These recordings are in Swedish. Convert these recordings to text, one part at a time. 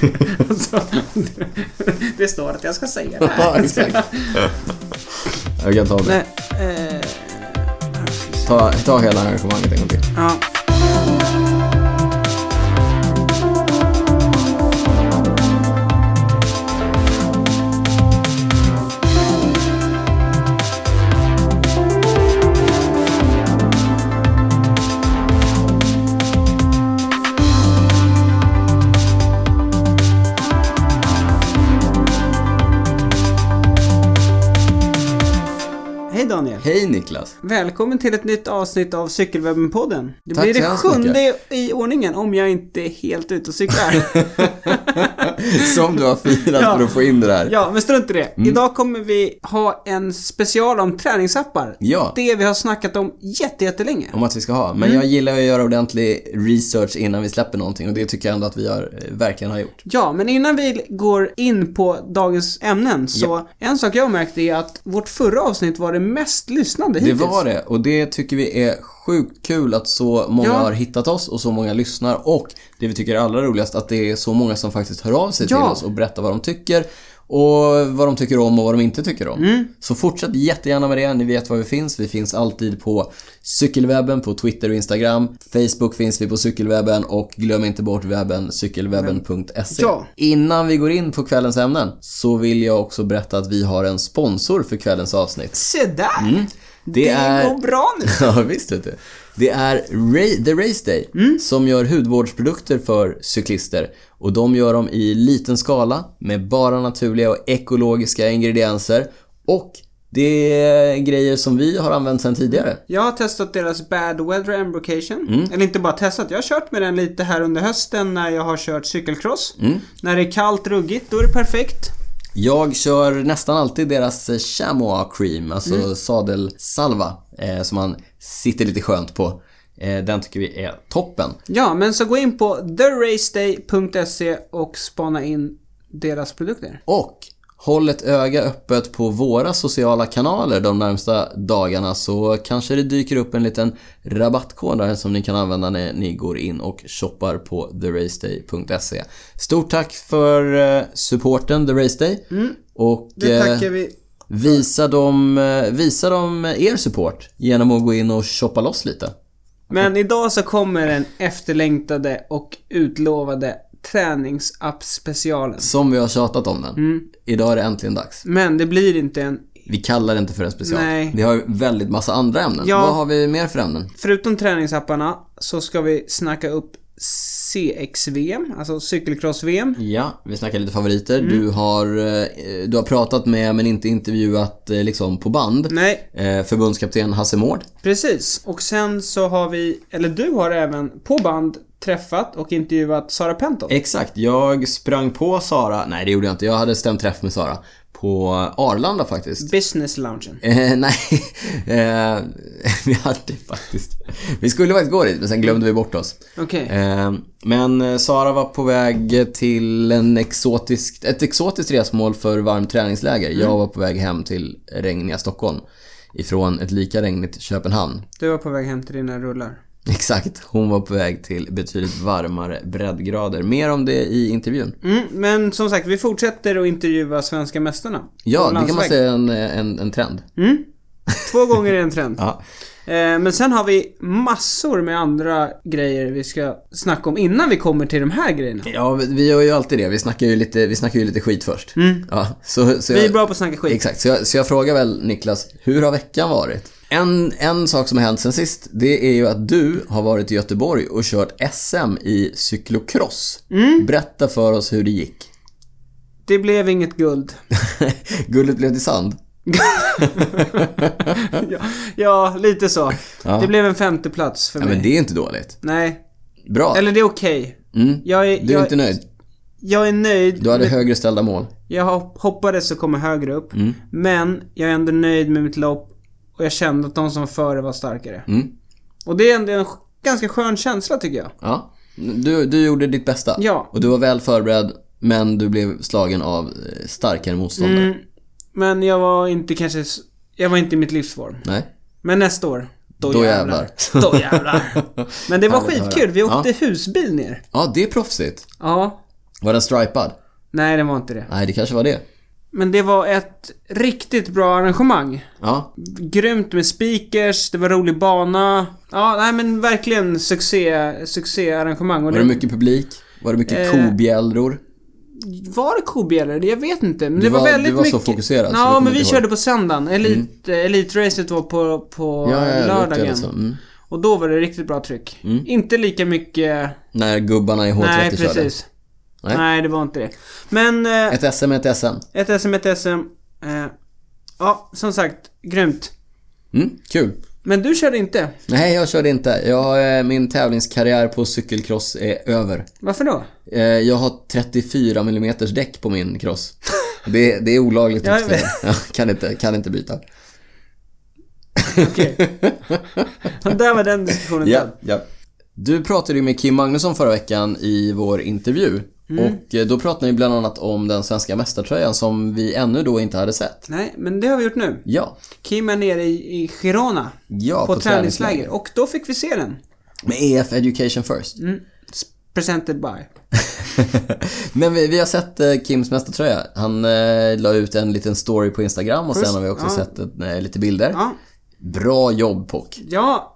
alltså, det står att jag ska säga det Ja, här. exakt. Jag kan ta det. Nej, eh, Ta, ta hela arrangemanget en gång till. ja. Hej Niklas! Välkommen till ett nytt avsnitt av Cykelwebben-podden. Det Tack blir det sjunde i ordningen om jag inte är helt ute och cyklar. Som du har firat Ja. för att få in det där. ja, men strunt i det. Mm. Idag kommer vi ha en special om träningsappar. Ja. Det vi har snackat om jätte, jättelänge. Om att vi ska ha. Men Mm. jag gillar att göra ordentlig research innan vi släpper någonting och det tycker jag ändå att vi har, eh, verkligen har gjort. Ja, men innan vi går in på dagens ämnen så en sak jag märkte är att vårt förra avsnitt var det mest lyssnade Det hittills. var det och det tycker vi är sjukt kul att så många Ja. har hittat oss och så många lyssnar och det vi tycker är allra roligast att det är så många som faktiskt hör av sig Ja. till oss och berättar vad de tycker och vad de tycker om och vad de inte tycker om. Mm. Så fortsätt jättegärna med det, ni vet var vi finns. Vi finns alltid på cykelwebben, på Twitter och Instagram. Facebook finns vi på cykelwebben och glöm inte bort webben cykelwebben.se. Ja. Innan vi går in på kvällens ämnen så vill jag också berätta att vi har en sponsor för kvällens avsnitt. Se där! Mm. Det, är... går bra nu. Ja, visst vet du. Det är Ra- The Race Day Mm. som gör hudvårdsprodukter för cyklister. Och de gör dem i liten skala med bara naturliga och ekologiska ingredienser. Och det är grejer som vi har använt sedan tidigare. Jag har testat deras Bad Weather Embrocation. Mm. Eller inte bara testat, jag har kört med den lite här under hösten när jag har kört cykelcross. Mm. När det är kallt, ruggigt, då är det perfekt. Jag kör nästan alltid deras chamois cream, alltså Mm. sadelsalva, eh, som man sitter lite skönt på. Eh, den tycker vi är toppen. Ja, men så gå in på theraceday.se och spana in deras produkter. Och håll ett öga öppet på våra sociala kanaler de närmsta dagarna så kanske det dyker upp en liten rabattkod där som ni kan använda när ni går in och shoppar på theraceday.se. Stort tack för eh, supporten The Race Day. Och Det eh, tackar vi. visa, dem, visa dem er support genom att gå in och shoppa loss lite. Men idag så kommer den efterlängtade och utlovade träningsapp-specialen. Som vi har tjatat om den. Mm. Idag är det äntligen dags. Men det blir inte en... Vi kallar det inte för en special. Nej. Vi har väldigt massa andra ämnen. Ja. Vad har vi mer för ämnen? Förutom träningsapparna så ska vi snacka upp CX-VM, alltså cykelcross-VM. Ja, vi snackar lite favoriter. Mm. Du, har, eh, du har pratat med men inte intervjuat eh, liksom på band. Nej, Eh, förbundskapten Hasse Mård. precis. Och sen så har vi, eller du har även på band träffat och intervjuat Sara Penton. Exakt, jag sprang på Sara. Nej, det gjorde jag inte. Jag hade stämt träff med Sara. På Arlanda faktiskt. Business loungen. Eh, nej, eh, vi hade faktiskt... Vi skulle faktiskt gå dit, men sen glömde vi bort oss. Okej. Eh, men eh, Sara var på väg till en exotisk, ett exotiskt resmål för varmt träningsläger. Jag var på väg hem till regniga Stockholm. Ifrån ett lika regnigt Köpenhamn. Du var på väg hem till dina rullar. Exakt, hon var på väg till betydligt varmare breddgrader. Mer om det i intervjun. Mm, men som sagt, vi fortsätter att intervjua svenska mästarna. Ja, det kan man säga är en, en, en trend. Mm. Två gånger är en trend. Ja. Eh, men sen har vi massor med andra grejer vi ska snacka om innan vi kommer till de här grejerna. Ja, vi- gör ju alltid det. Vi snackar ju lite, vi snackar ju lite skit först. Ja, så, så Vi är bra på att snacka skit. Exakt, så jag, så jag frågar väl Niklas, hur har veckan varit? En, en sak som har hänt sen sist, det är ju att du har varit i Göteborg och kört SM i cyklocross. Berätta för oss hur det gick. Det blev inget guld. Guldet blev till sand. ja, ja, lite så. Ja. Det blev en femte plats för Ja, mig. men det är inte dåligt. Nej. Bra. Eller det är okej. Mm. Jag är, Du är jag, inte nöjd? jag är nöjd. Du hade med- högre ställda mål. Jag hop- hoppades att komma högre upp. Mm. Men jag är ändå nöjd med mitt lopp. Och jag kände att de som var före var starkare. Mm. Och det är ändå en sk- ganska skön känsla tycker jag. Ja. Du, du gjorde ditt bästa. Ja. Och du var väl förberedd, men du blev slagen av eh, starkare motståndare. Mm, men jag var inte kanske... Jag var inte i mitt livsform. Nej. Men nästa år. Då, Då jävlar. Då jävlar. Men det var skitkul. Vi åkte husbil ner. Ja, det är proffsigt. Ja. Var den stripad? Nej, det var inte det. Nej, det kanske var det. Men det var ett riktigt bra arrangemang. Ja. Grymt med speakers, det var rolig bana. Ja, nej men verkligen succé, succéarrangemang. Och Var det mycket publik? Var det mycket Eh, kobjällror? Var det kobjällor? Jag vet inte. Men Du det var, var- väldigt du var så mycket... fokuserad, så Ja, men vi körde på söndagen. Elit, mm. Elitracet var på, på Ja, ja, lördagen. Alltså. Mm. Och då var det riktigt bra tryck. Inte lika mycket... När gubbarna i H30 Nej, körde. precis. Nej. Nej. det var inte det. Men... Eh, Ett SM, ett SM. ett SM, ett SM. Eh, ja, som sagt, grymt. Mm, kul. Men du körde inte. Nej, jag körde inte. Jag, eh, min tävlingskarriär på cykelcross är över. Varför då? Eh, Jag har 34 mm däck på min cross. Det, det är olagligt jag. Jag kan inte, kan inte byta. Okej. Och där var den diskussionen Ja, ja. Du pratade ju med Kim Magnusson förra veckan i vår intervju. Mm. Och eh, då pratade ni bland annat om den svenska mästartröjan som vi ännu då inte hade sett. Nej, men det har vi gjort nu. Ja. Kim är nere i, Girona. Ja, på, på träningsläger. träningsläger. Och då fick vi se den. Med EF Education First. Mm. Presented by. Men vi, vi har sett eh, Kims mästartröja. Han eh, la ut en liten story på Instagram och sen Just- har vi också ja. sett eh, lite bilder. Ja. Bra jobb Pock. Ja,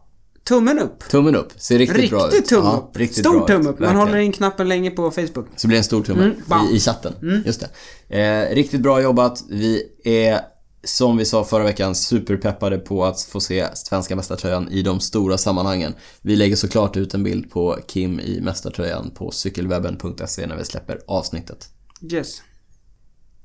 tummen upp. Tummen upp. Ser riktigt, bra ut. Riktigt tumme Ja, riktigt Stor bra tumme upp. Man håller in knappen länge på Facebook. Så blir det en stor tumme Mm, i, i chatten. Just det. Eh, riktigt bra jobbat. Vi är, som vi sa förra veckan, superpeppade på att få se svenska mästartröjan i de stora sammanhangen. Vi lägger såklart ut en bild på Kim i mästartröjan på cykelwebben.se när vi släpper avsnittet. Yes.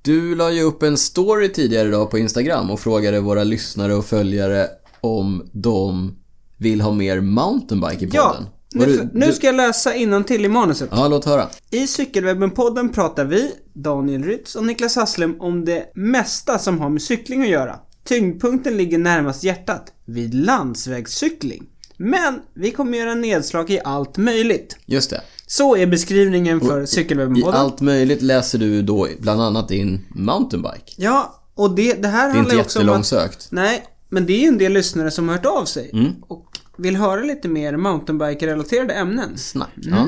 Du la ju upp en story tidigare idag på Instagram och frågade våra lyssnare och följare om de vill ha mer mountainbike i podden. Ja, nu, du- nu ska jag läsa till i manuset. Ja, låt höra. I Cykelwebben-podden pratar vi, Daniel Rytz och Niklas Hasslum om det mesta som har med cykling att göra. Tyngdpunkten ligger närmast hjärtat, vid landsvägscykling. Men vi kommer göra nedslag i allt möjligt. Just det. Så är beskrivningen för I Cykelwebben-podden. allt möjligt läser du då bland annat din mountainbike. Ja, och det, det här Det är handlar inte ju också om att... jättelångsökt. Nej, men det är ju en del lyssnare som har hört av sig. Mm. Och vill höra lite mer mountainbike-relaterade ämnen. Snack. Mm. Ja.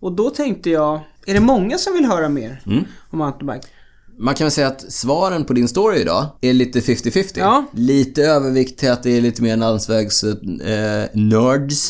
Och då tänkte jag, är det många som vill höra mer Mm. om mountainbike? Man kan väl säga att svaren på din story idag är lite 50-50. Ja. Lite övervikt till att det är lite mer landsvägs eh,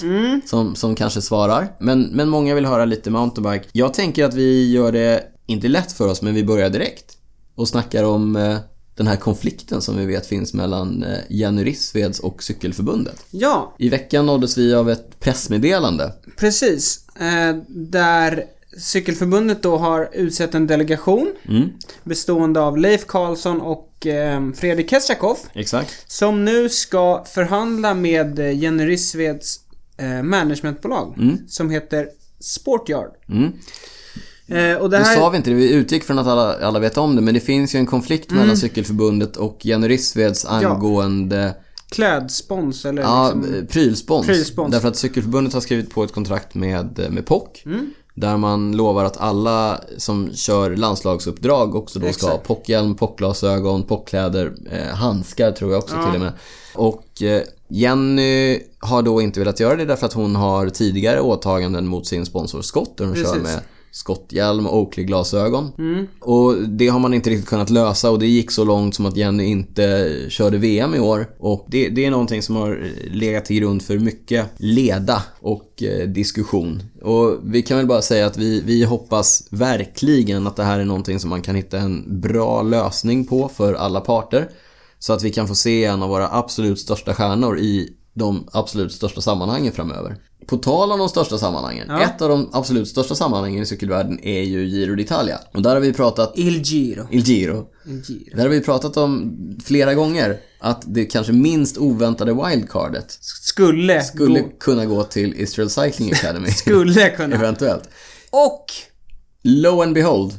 Mm. som, som kanske svarar. Men, men många vill höra lite mountainbike. Jag tänker att vi gör det, inte lätt för oss, men vi börjar direkt. Och snackar om eh, den här konflikten som vi vet finns mellan eh, Jenny Rissveds och Cykelförbundet. Ja, I veckan nåddes vi av ett pressmeddelande. precis. Eh, där Cykelförbundet då har utsett en delegation Mm, bestående av Leif Karlsson och eh, Fredrik Kestjakov exakt. som nu ska förhandla med Jenny Rissveds eh, managementbolag Mm. som heter Sportyard. Mm. Eh, och det Nu här... sa vi inte det, vi utgick från att alla, alla vet om det, men det finns ju en konflikt Mm. mellan Cykelförbundet och Jenny Rissveds angående Klädspons eller ja, liksom... eh, prylspons. Prylspons. Därför att Cykelförbundet har skrivit på ett kontrakt med, eh, med POC. Mm. Där man lovar att alla som kör landslagsuppdrag också då ska ha Exakt. POC-hjälm, POC-glasögon, POC-kläder, eh, handskar tror jag också Ja. till och med. Och eh, Jenny har då inte velat göra det därför att hon har tidigare åtaganden mot sin sponsor Scott där hon kör Precis. med Scott-hjälm och Oakley-glasögon. Mm. Och det har man inte riktigt kunnat lösa och det gick så långt som att Jenny inte körde VM i år. Och det, det är någonting som har legat till grund för mycket leda och eh, diskussion. Och vi kan väl bara säga att vi, vi hoppas verkligen att det här är någonting som man kan hitta en bra lösning på för alla parter. Så att vi kan få se en av våra absolut största stjärnor i de absolut största sammanhangen framöver. På tal om de största sammanhangen. Ja. Ett av de absolut största sammanhangen i cykelvärlden är ju Giro d'Italia. Och där har vi pratat Il Giro. Il Giro. Il Giro. Där har vi pratat om flera gånger att det kanske minst oväntade wildcardet Skulle, skulle gå, kunna gå till Israel Cycling Academy. skulle kunna. Eventuellt. Och, Lo and behold,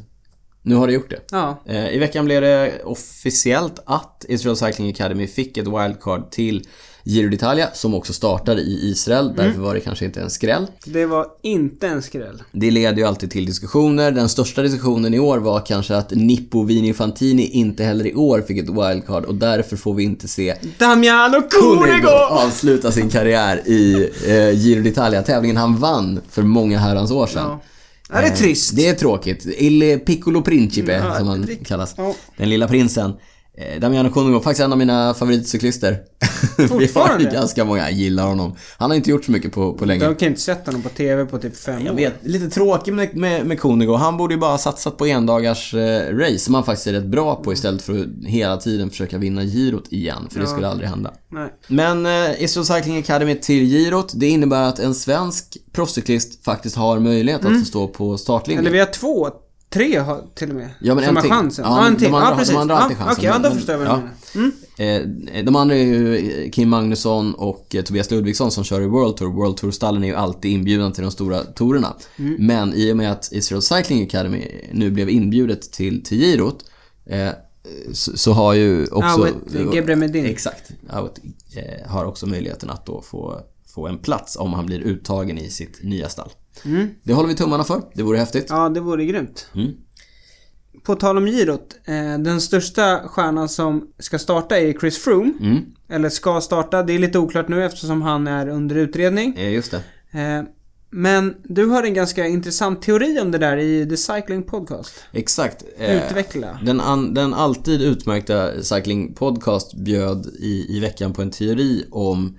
nu har det gjort det. ja, Eh, I veckan blev det officiellt att Israel Cycling Academy fick ett wildcard till Giro d'Italia som också startade i Israel. Därför var det kanske inte en skräll. det var inte en skräll. Det leder ju alltid till diskussioner. Den största diskussionen i år var kanske att Nippo Vini Fantini inte heller i år fick ett wildcard och därför får vi inte se Damiano Cunego avsluta sin karriär i eh, Giro d'Italia. Tävlingen han vann för många herrans år sedan. Ja. Ja, det är Eh, trist. Det är tråkigt. Il Piccolo Principe, Ja, som han kallas. Den lilla prinsen. Eh, Damiano Cunego, faktiskt en av mina favoritcyklister. Vi har Fortfarande? ganska många, jag gillar honom. Han har inte gjort så mycket på, på länge. De kan inte sett honom på TV på typ fem Jag år. vet, lite tråkigt med, med, med Cunego. Han borde ju bara ha satsat på endagars eh, race, som han faktiskt är rätt bra på istället för att hela tiden försöka vinna girot igen, för det Ja. skulle aldrig hända. Nej. Men eh, Israel Cycling Academy till girot, det innebär att en svensk proffscyklist faktiskt har möjlighet att få stå på startlinjen. Mm. Eller vi har två, tre har till och med. Ja, men som en har chansen. Ja, Ja, en de till. andra- ja, precis. de andra har alltid ja, chansen, Okej, ja, men- då förstår jag vad ja. du menar. Mm. Eh, de andra är ju Kim Magnusson och eh, Tobias Ludvigsson som kör i World Tour. World Tour-stallen är ju alltid inbjudna till de stora tourerna. Mm. Men i och med att Israel Cycling Academy nu blev inbjudet till, till girot eh, så, så har ju också... Awet Gebremedin. Exakt. Awet eh, har också möjligheten att då få, få en plats om han blir uttagen i sitt nya stall. Det håller vi tummarna för. Det vore häftigt. Mm. Ja, det vore grymt. Mm. På tal om girot. Eh, den största stjärnan som ska starta är Chris Froome. Mm. Eller ska starta. Det är lite oklart nu eftersom han är under utredning. Eh, just det. Eh, men du har en ganska intressant teori om det där i The Cycling Podcast. Exakt. Eh, Utveckla. Den, an, den alltid utmärkta Cycling Podcast bjöd i, i veckan på en teori om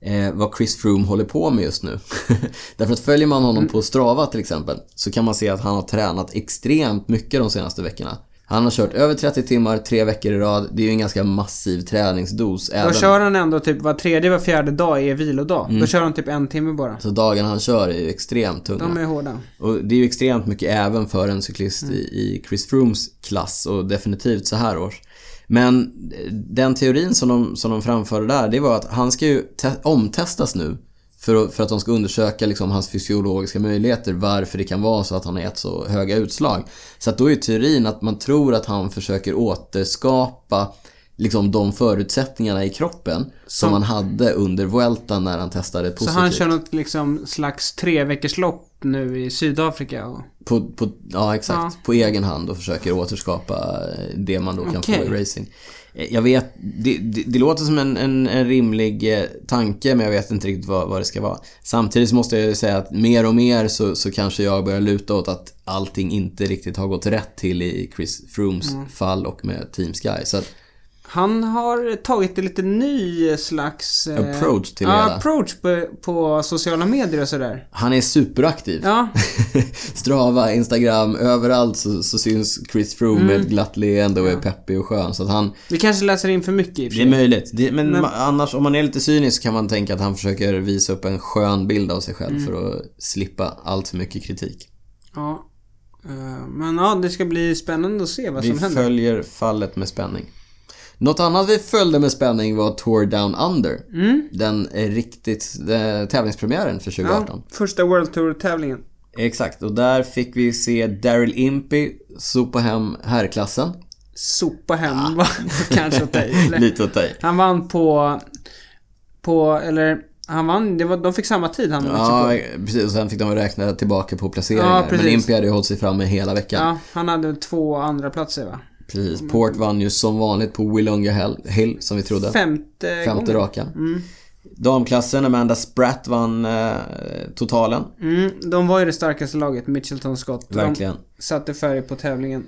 eh, vad Chris Froome håller på med just nu. Därför att följer man honom på Strava till exempel så kan man se att han har tränat extremt mycket de senaste veckorna. Han har kört över 30 timmar, tre veckor i rad. Det är ju en ganska massiv träningsdos. Då Även, kör han ändå typ var tredje, var fjärde dag är vilodag. Mm. Då kör han typ en timme bara. Så dagarna han kör är ju extremt tunga. De är hårda. Och det är ju extremt mycket även för en cyklist i, i Chris Froomes klass och definitivt så här års. Men den teorin som de, som de framförde där, det var att han ska ju te- omtestas nu för, att- för att de ska undersöka liksom hans fysiologiska möjligheter, varför det kan vara så att han har gett så höga utslag. Så att då är teorin att man tror att han försöker återskapa liksom de förutsättningarna i kroppen som, Som- han hade under Vueltan när han testade positivt. Så han kör något liksom slags tre veckors lopp nu i Sydafrika och... På, på, ja, exakt. Ja. På egen hand och försöker återskapa eh, det man då kan Okej. få i racing. Eh, Jag vet, det, det, det låter som en, en, en rimlig eh, tanke men jag vet inte riktigt vad, vad det ska vara. Samtidigt måste jag ju säga att mer och mer så, så kanske jag börjar luta åt att allting inte riktigt har gått rätt till i Chris Froomes Mm. fall och med Team Sky. Så att, Han har tagit en lite ny slags... eh, Approach till ja, det hela. approach på, på sociala medier och sådär. han är superaktiv. Ja, Strava, Instagram, överallt så, så syns Chris Froome med ett glatt leende och är peppig och skön. Så att han, vi kanske läser in för mycket i och för Det är sig. möjligt. Det, men, Men- annars, om man är lite cynisk kan man tänka att han försöker visa upp en skön bild av sig själv Mm. för att slippa allt för mycket kritik. Ja. Eh, Men ja, det ska bli spännande att se vad Vi som händer. följer fallet med spänning. Något annat vi följde med spänning var Tour Down Under. Mm. Den är riktigt, eh, tävlingspremiären för 2018. Ja, första World Tour-tävlingen. Exakt, och där fick vi se Daryl Impey sopa hem herrklassen. Sopa hem var kanske att ta i, eller? Lite att ta i. Han vann på... På, eller... Han vann, det var, de fick samma tid han Ja, precis. Och sen fick de räkna tillbaka på placeringar. Ja, men. Impey hade ju hållit sig framme hela veckan. Ja, han hade två andra platser va? Precis. Port vann ju som vanligt på Willunga Hill, som vi trodde. Femte, Femte gången. raka. Mm. Damklassen, Amanda Spratt vann eh, totalen. Mm, de var ju det starkaste laget, Mitchelton Scott. Verkligen. De satte färg på tävlingen.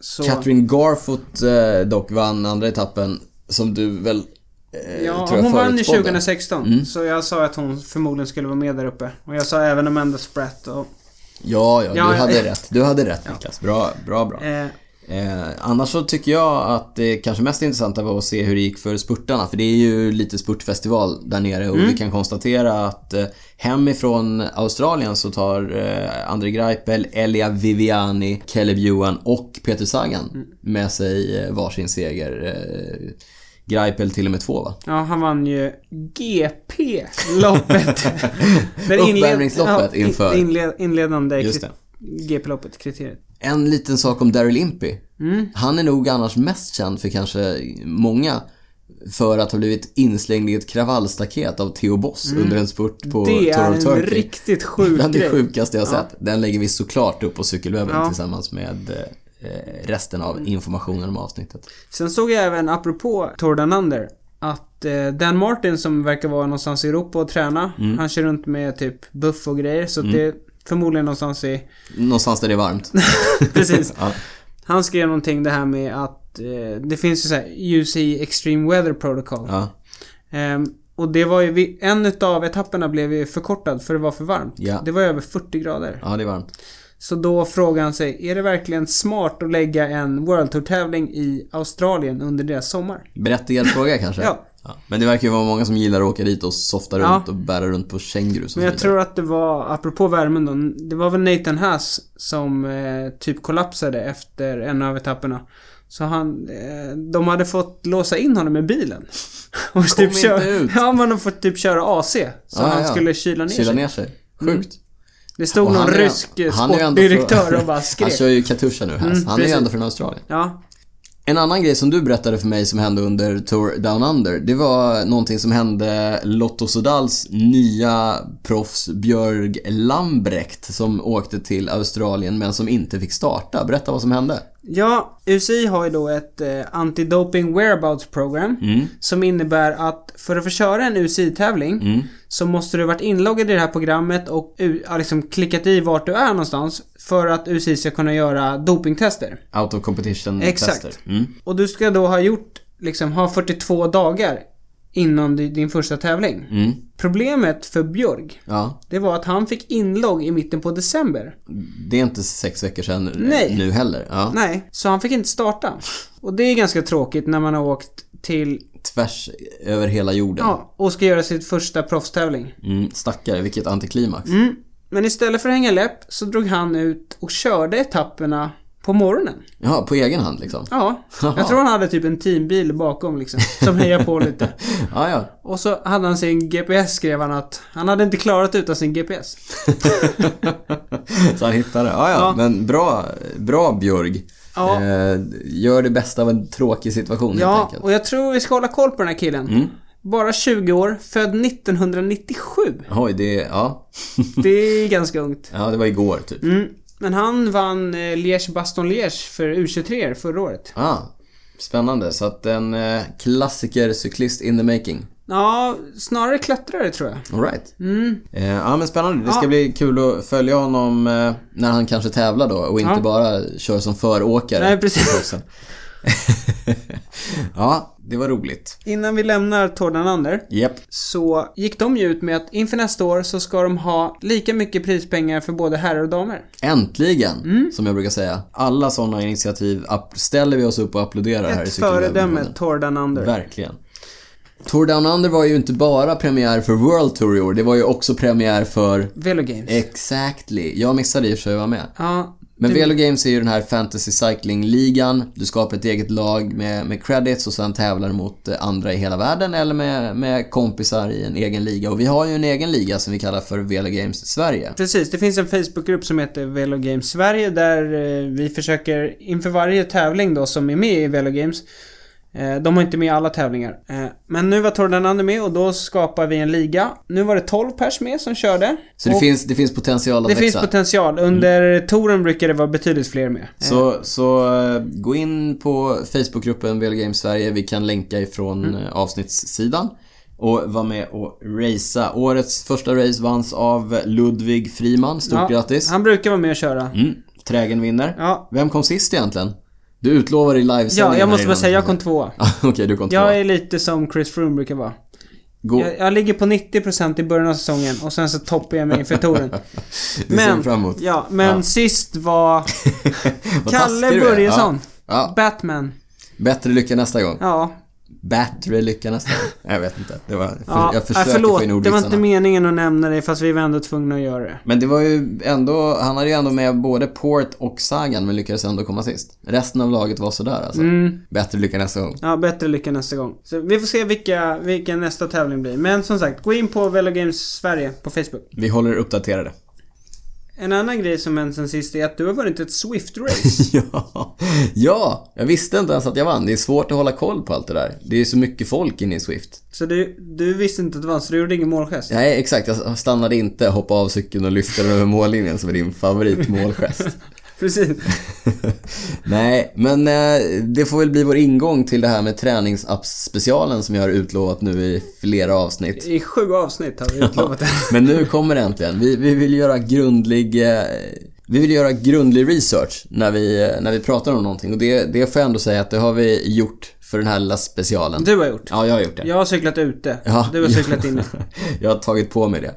Så... Katrin Garfoot eh, dock vann andra etappen, som du väl eh, Ja, tror jag hon vann ju förutspådde. 2016. Mm. Så jag sa att hon förmodligen skulle vara med där uppe. Och jag sa även Amanda Spratt och... Ja, ja, Ja, du ja. hade rätt. Du hade rätt Niklas. Bra, bra, bra. Eh, Eh, annars så tycker jag att det kanske mest intressanta var att se hur det gick för spurtarna. För det är ju lite spurtfestival där nere och Mm. vi kan konstatera att eh, hemifrån Australien så tar eh, André Greipel, Elia Viviani, Caleb Ewan och Peter Sagan Mm. med sig eh, varsin seger. Eh, Greipel till och med två va? ja, han vann ju GP-loppet. Inled- Uppvärmningsloppet in- inför. Inled, inledande. GP-loppet, kriteriet. En liten sak om Daryl Impey. Mm. Han är nog annars mest känd för kanske många för att ha blivit inslängd i ett kravallstaket av Theo Boss under en spurt på Mm. det Tour är of en Turkey. riktigt sjuk Bland det grej. sjukaste jag Ja. sett. Den lägger vi såklart upp på cykelwebben Ja. tillsammans med eh, resten av informationen om avsnittet. Sen såg jag även, apropå Tour Down Under, att eh, Dan Martin som verkar vara någonstans i Europa och träna. Mm. Han kör runt med typ buff och grejer. Så att det Förmodligen någonstans i... Någonstans där det är varmt. Precis. ja. Han skrev någonting det här med att eh, det finns ju så här UC Extreme Weather Protocol. ja. Ehm, och det var ju, vi- en utav etapperna blev ju förkortad för det var för varmt. Ja. Det var över 40 grader. Ja, det är varmt. Så då frågar han sig, är det verkligen smart att lägga en World Tour-tävling i Australien under deras sommar? Berättigad fråga kanske? Ja. Men det verkar ju vara många som gillar att åka dit och softa Ja. runt och bära runt på kängurus Men jag tror att det var, apropå värmen då, det var väl Nathan Haas som eh, typ kollapsade efter en av etapperna. Så han, eh, de hade fått låsa in honom i bilen. Och Kom inte köra, ut. Ja, man har fått typ köra AC. Så Ja, han ja. skulle kyla ner Kyla sig. ner sig. Sjukt. Det stod någon han rysk han är sportdirektör från- och bara Han skrek. kör ju Katusha nu, Haas. Mm, Han är ju precis. ändå från Australien. Ja, en annan grej som du berättade för mig som hände under Tour Down Under, det var någonting som hände Lotto Sodals nya proffs Björg Lambrecht som åkte till Australien men som inte fick starta. Berätta vad som hände. Ja, UCI har ju då ett eh, Anti-Doping Whereabouts Program. Mm. Som innebär att för att få köra en UCI-tävling Mm. så måste du ha varit inloggad i det här programmet och u- ja, liksom klickat i vart du är någonstans för att UCI ska kunna göra dopingtester. Out of competition Exakt. Mm. Och du ska då ha gjort, liksom, ha 42 dagar innan di- din första tävling. Mm. Problemet för Björg, Ja, det var att han fick inlogg i mitten på december. det är inte sex veckor sedan Nej. nu heller. Ja. Nej, så han fick inte starta. Och det är ganska tråkigt när man har åkt till, Tvärs över hela jorden. ja, och ska göra sitt första proffstävling. Mm, stackare, vilket antiklimax. Mm. Men istället för att hänga läpp så drog han ut och körde etapperna på morgonen. Ja, på egen hand liksom. Ja, jag tror han hade typ en teambil bakom liksom, som hejar på lite. Ja, ja. Och så hade han sin GPS skrev han att han hade inte klarat utan sin GPS. Så han hittade det. Ja, ja, Ja. men bra, bra Björg. Ja. Eh, gör det bästa av en tråkig situation helt Ja, enkelt. och jag tror vi ska hålla koll på den här killen. Mm. Bara 20 år, född 1997. Oj, det, ja. Det är ganska ungt. ja, det var igår typ. Mm. Men han vann eh, Liège-Baston-Liège för U23 förra året. Ah, spännande. Så att en eh, klassiker cyklist in the making. Ja, snarare klättrare tror jag. All right. Mm. Eh, ja men spännande. Det ska Ja. bli kul att följa honom eh, när han kanske tävlar då och inte Ja. bara kör som föråkare. Nej, precis. ja, det var roligt. Innan vi lämnar Tour Down Under Japp. så gick de ju ut med att inför nästa år så ska de ha lika mycket prispengar för både herrar och damer. Äntligen, Mm. som jag brukar säga. Alla sådana initiativ ställer vi oss upp och applåderar här i Ett föredöme, Tour Down Under. Verkligen. Tour Down Under var ju inte bara premiär för World Tour i år, det var ju också premiär för Velo Games. Exactly. Jag missade i och för sig att vara med. ja, Men Velo Games är ju den här fantasy cycling-ligan. Du skapar ett eget lag med, med credits och sen tävlar mot eh, andra i hela världen eller med, med kompisar i en egen liga. Och vi har ju en egen liga som vi kallar för Velo Games Sverige. Precis, det finns en Facebookgrupp som heter Velo Games Sverige där eh, vi försöker inför varje tävling då som är med i Velo Games de har inte med alla tävlingar. Eh, Men nu var Tour Down Under med och då skapar vi en liga. Nu var det 12 pers med som körde. Så det finns, det finns potential att det växa. finns potential. Under touren brukar det vara betydligt fler med. Eh, Så, så eh, gå in på Facebookgruppen Velo Games Sverige. Vi kan länka ifrån Mm. eh, avsnittssidan. Och vara med och racea. Årets första race vanns av Ludvig Friman. Stort ja, grattis. Han brukar vara med och köra. Mm, trägen vinner. Ja, Vem kom sist egentligen? Du utlovar i livesändningen ja jag måste bara säga jag kom tvåa. Okej, du kom tvåa. Jag är lite som Chris Froome brukar vara. Gå. Jag, jag ligger på 90% i början av säsongen och sen så toppar jag mig inför touren. Emot. Ja, men Ja. sist var Kalle. Börjesson. Ja. ja. Batman. Bättre lycka nästa gång. Ja. Bättre lycka nästa gång. Jag vet inte. Det var, för, ja. jag försöker ja, förlåt, få in det var inte ordvitsarna. meningen att nämna det fast vi var ändå tvungna att göra det. Men det var ju ändå, han hade ju ändå med både Port och Sagan men lyckades ändå komma sist. Resten av laget var sådär alltså. Mm. Bättre lycka nästa gång. Ja, bättre lycka nästa gång. Så vi får se vilka, vilken nästa tävling blir. Men som sagt, gå in på Velo Games Sverige på Facebook. Vi håller uppdaterade. En annan grej som hänt sen sist är att du har vunnit ett Swift-race. ja. ja, jag visste inte ens att jag vann. Det är svårt att hålla koll på allt det där. Det är så mycket folk inne i Swift. så du, du visste inte att du vann, så du gjorde ingen målgest? Nej, exakt. Jag stannade inte, hoppade av cykeln och lyfte den över mållinjen som är din favoritmålgest. Precis. Nej, men eh, det får väl bli vår ingång till det här med träningsapps-specialen som jag har utlovat nu i flera avsnitt. I sju avsnitt har vi utlovat det. Men nu kommer det äntligen. Vi, vi vill göra grundlig... Eh, vi vill göra grundlig research när vi, eh, när vi pratar om någonting och det, det får jag ändå säga att det har vi gjort för den här lilla specialen. Du har gjort. Ja, jag har gjort det. Jag har cyklat ute. Ja. Du har cyklat inne. jag har tagit på mig det.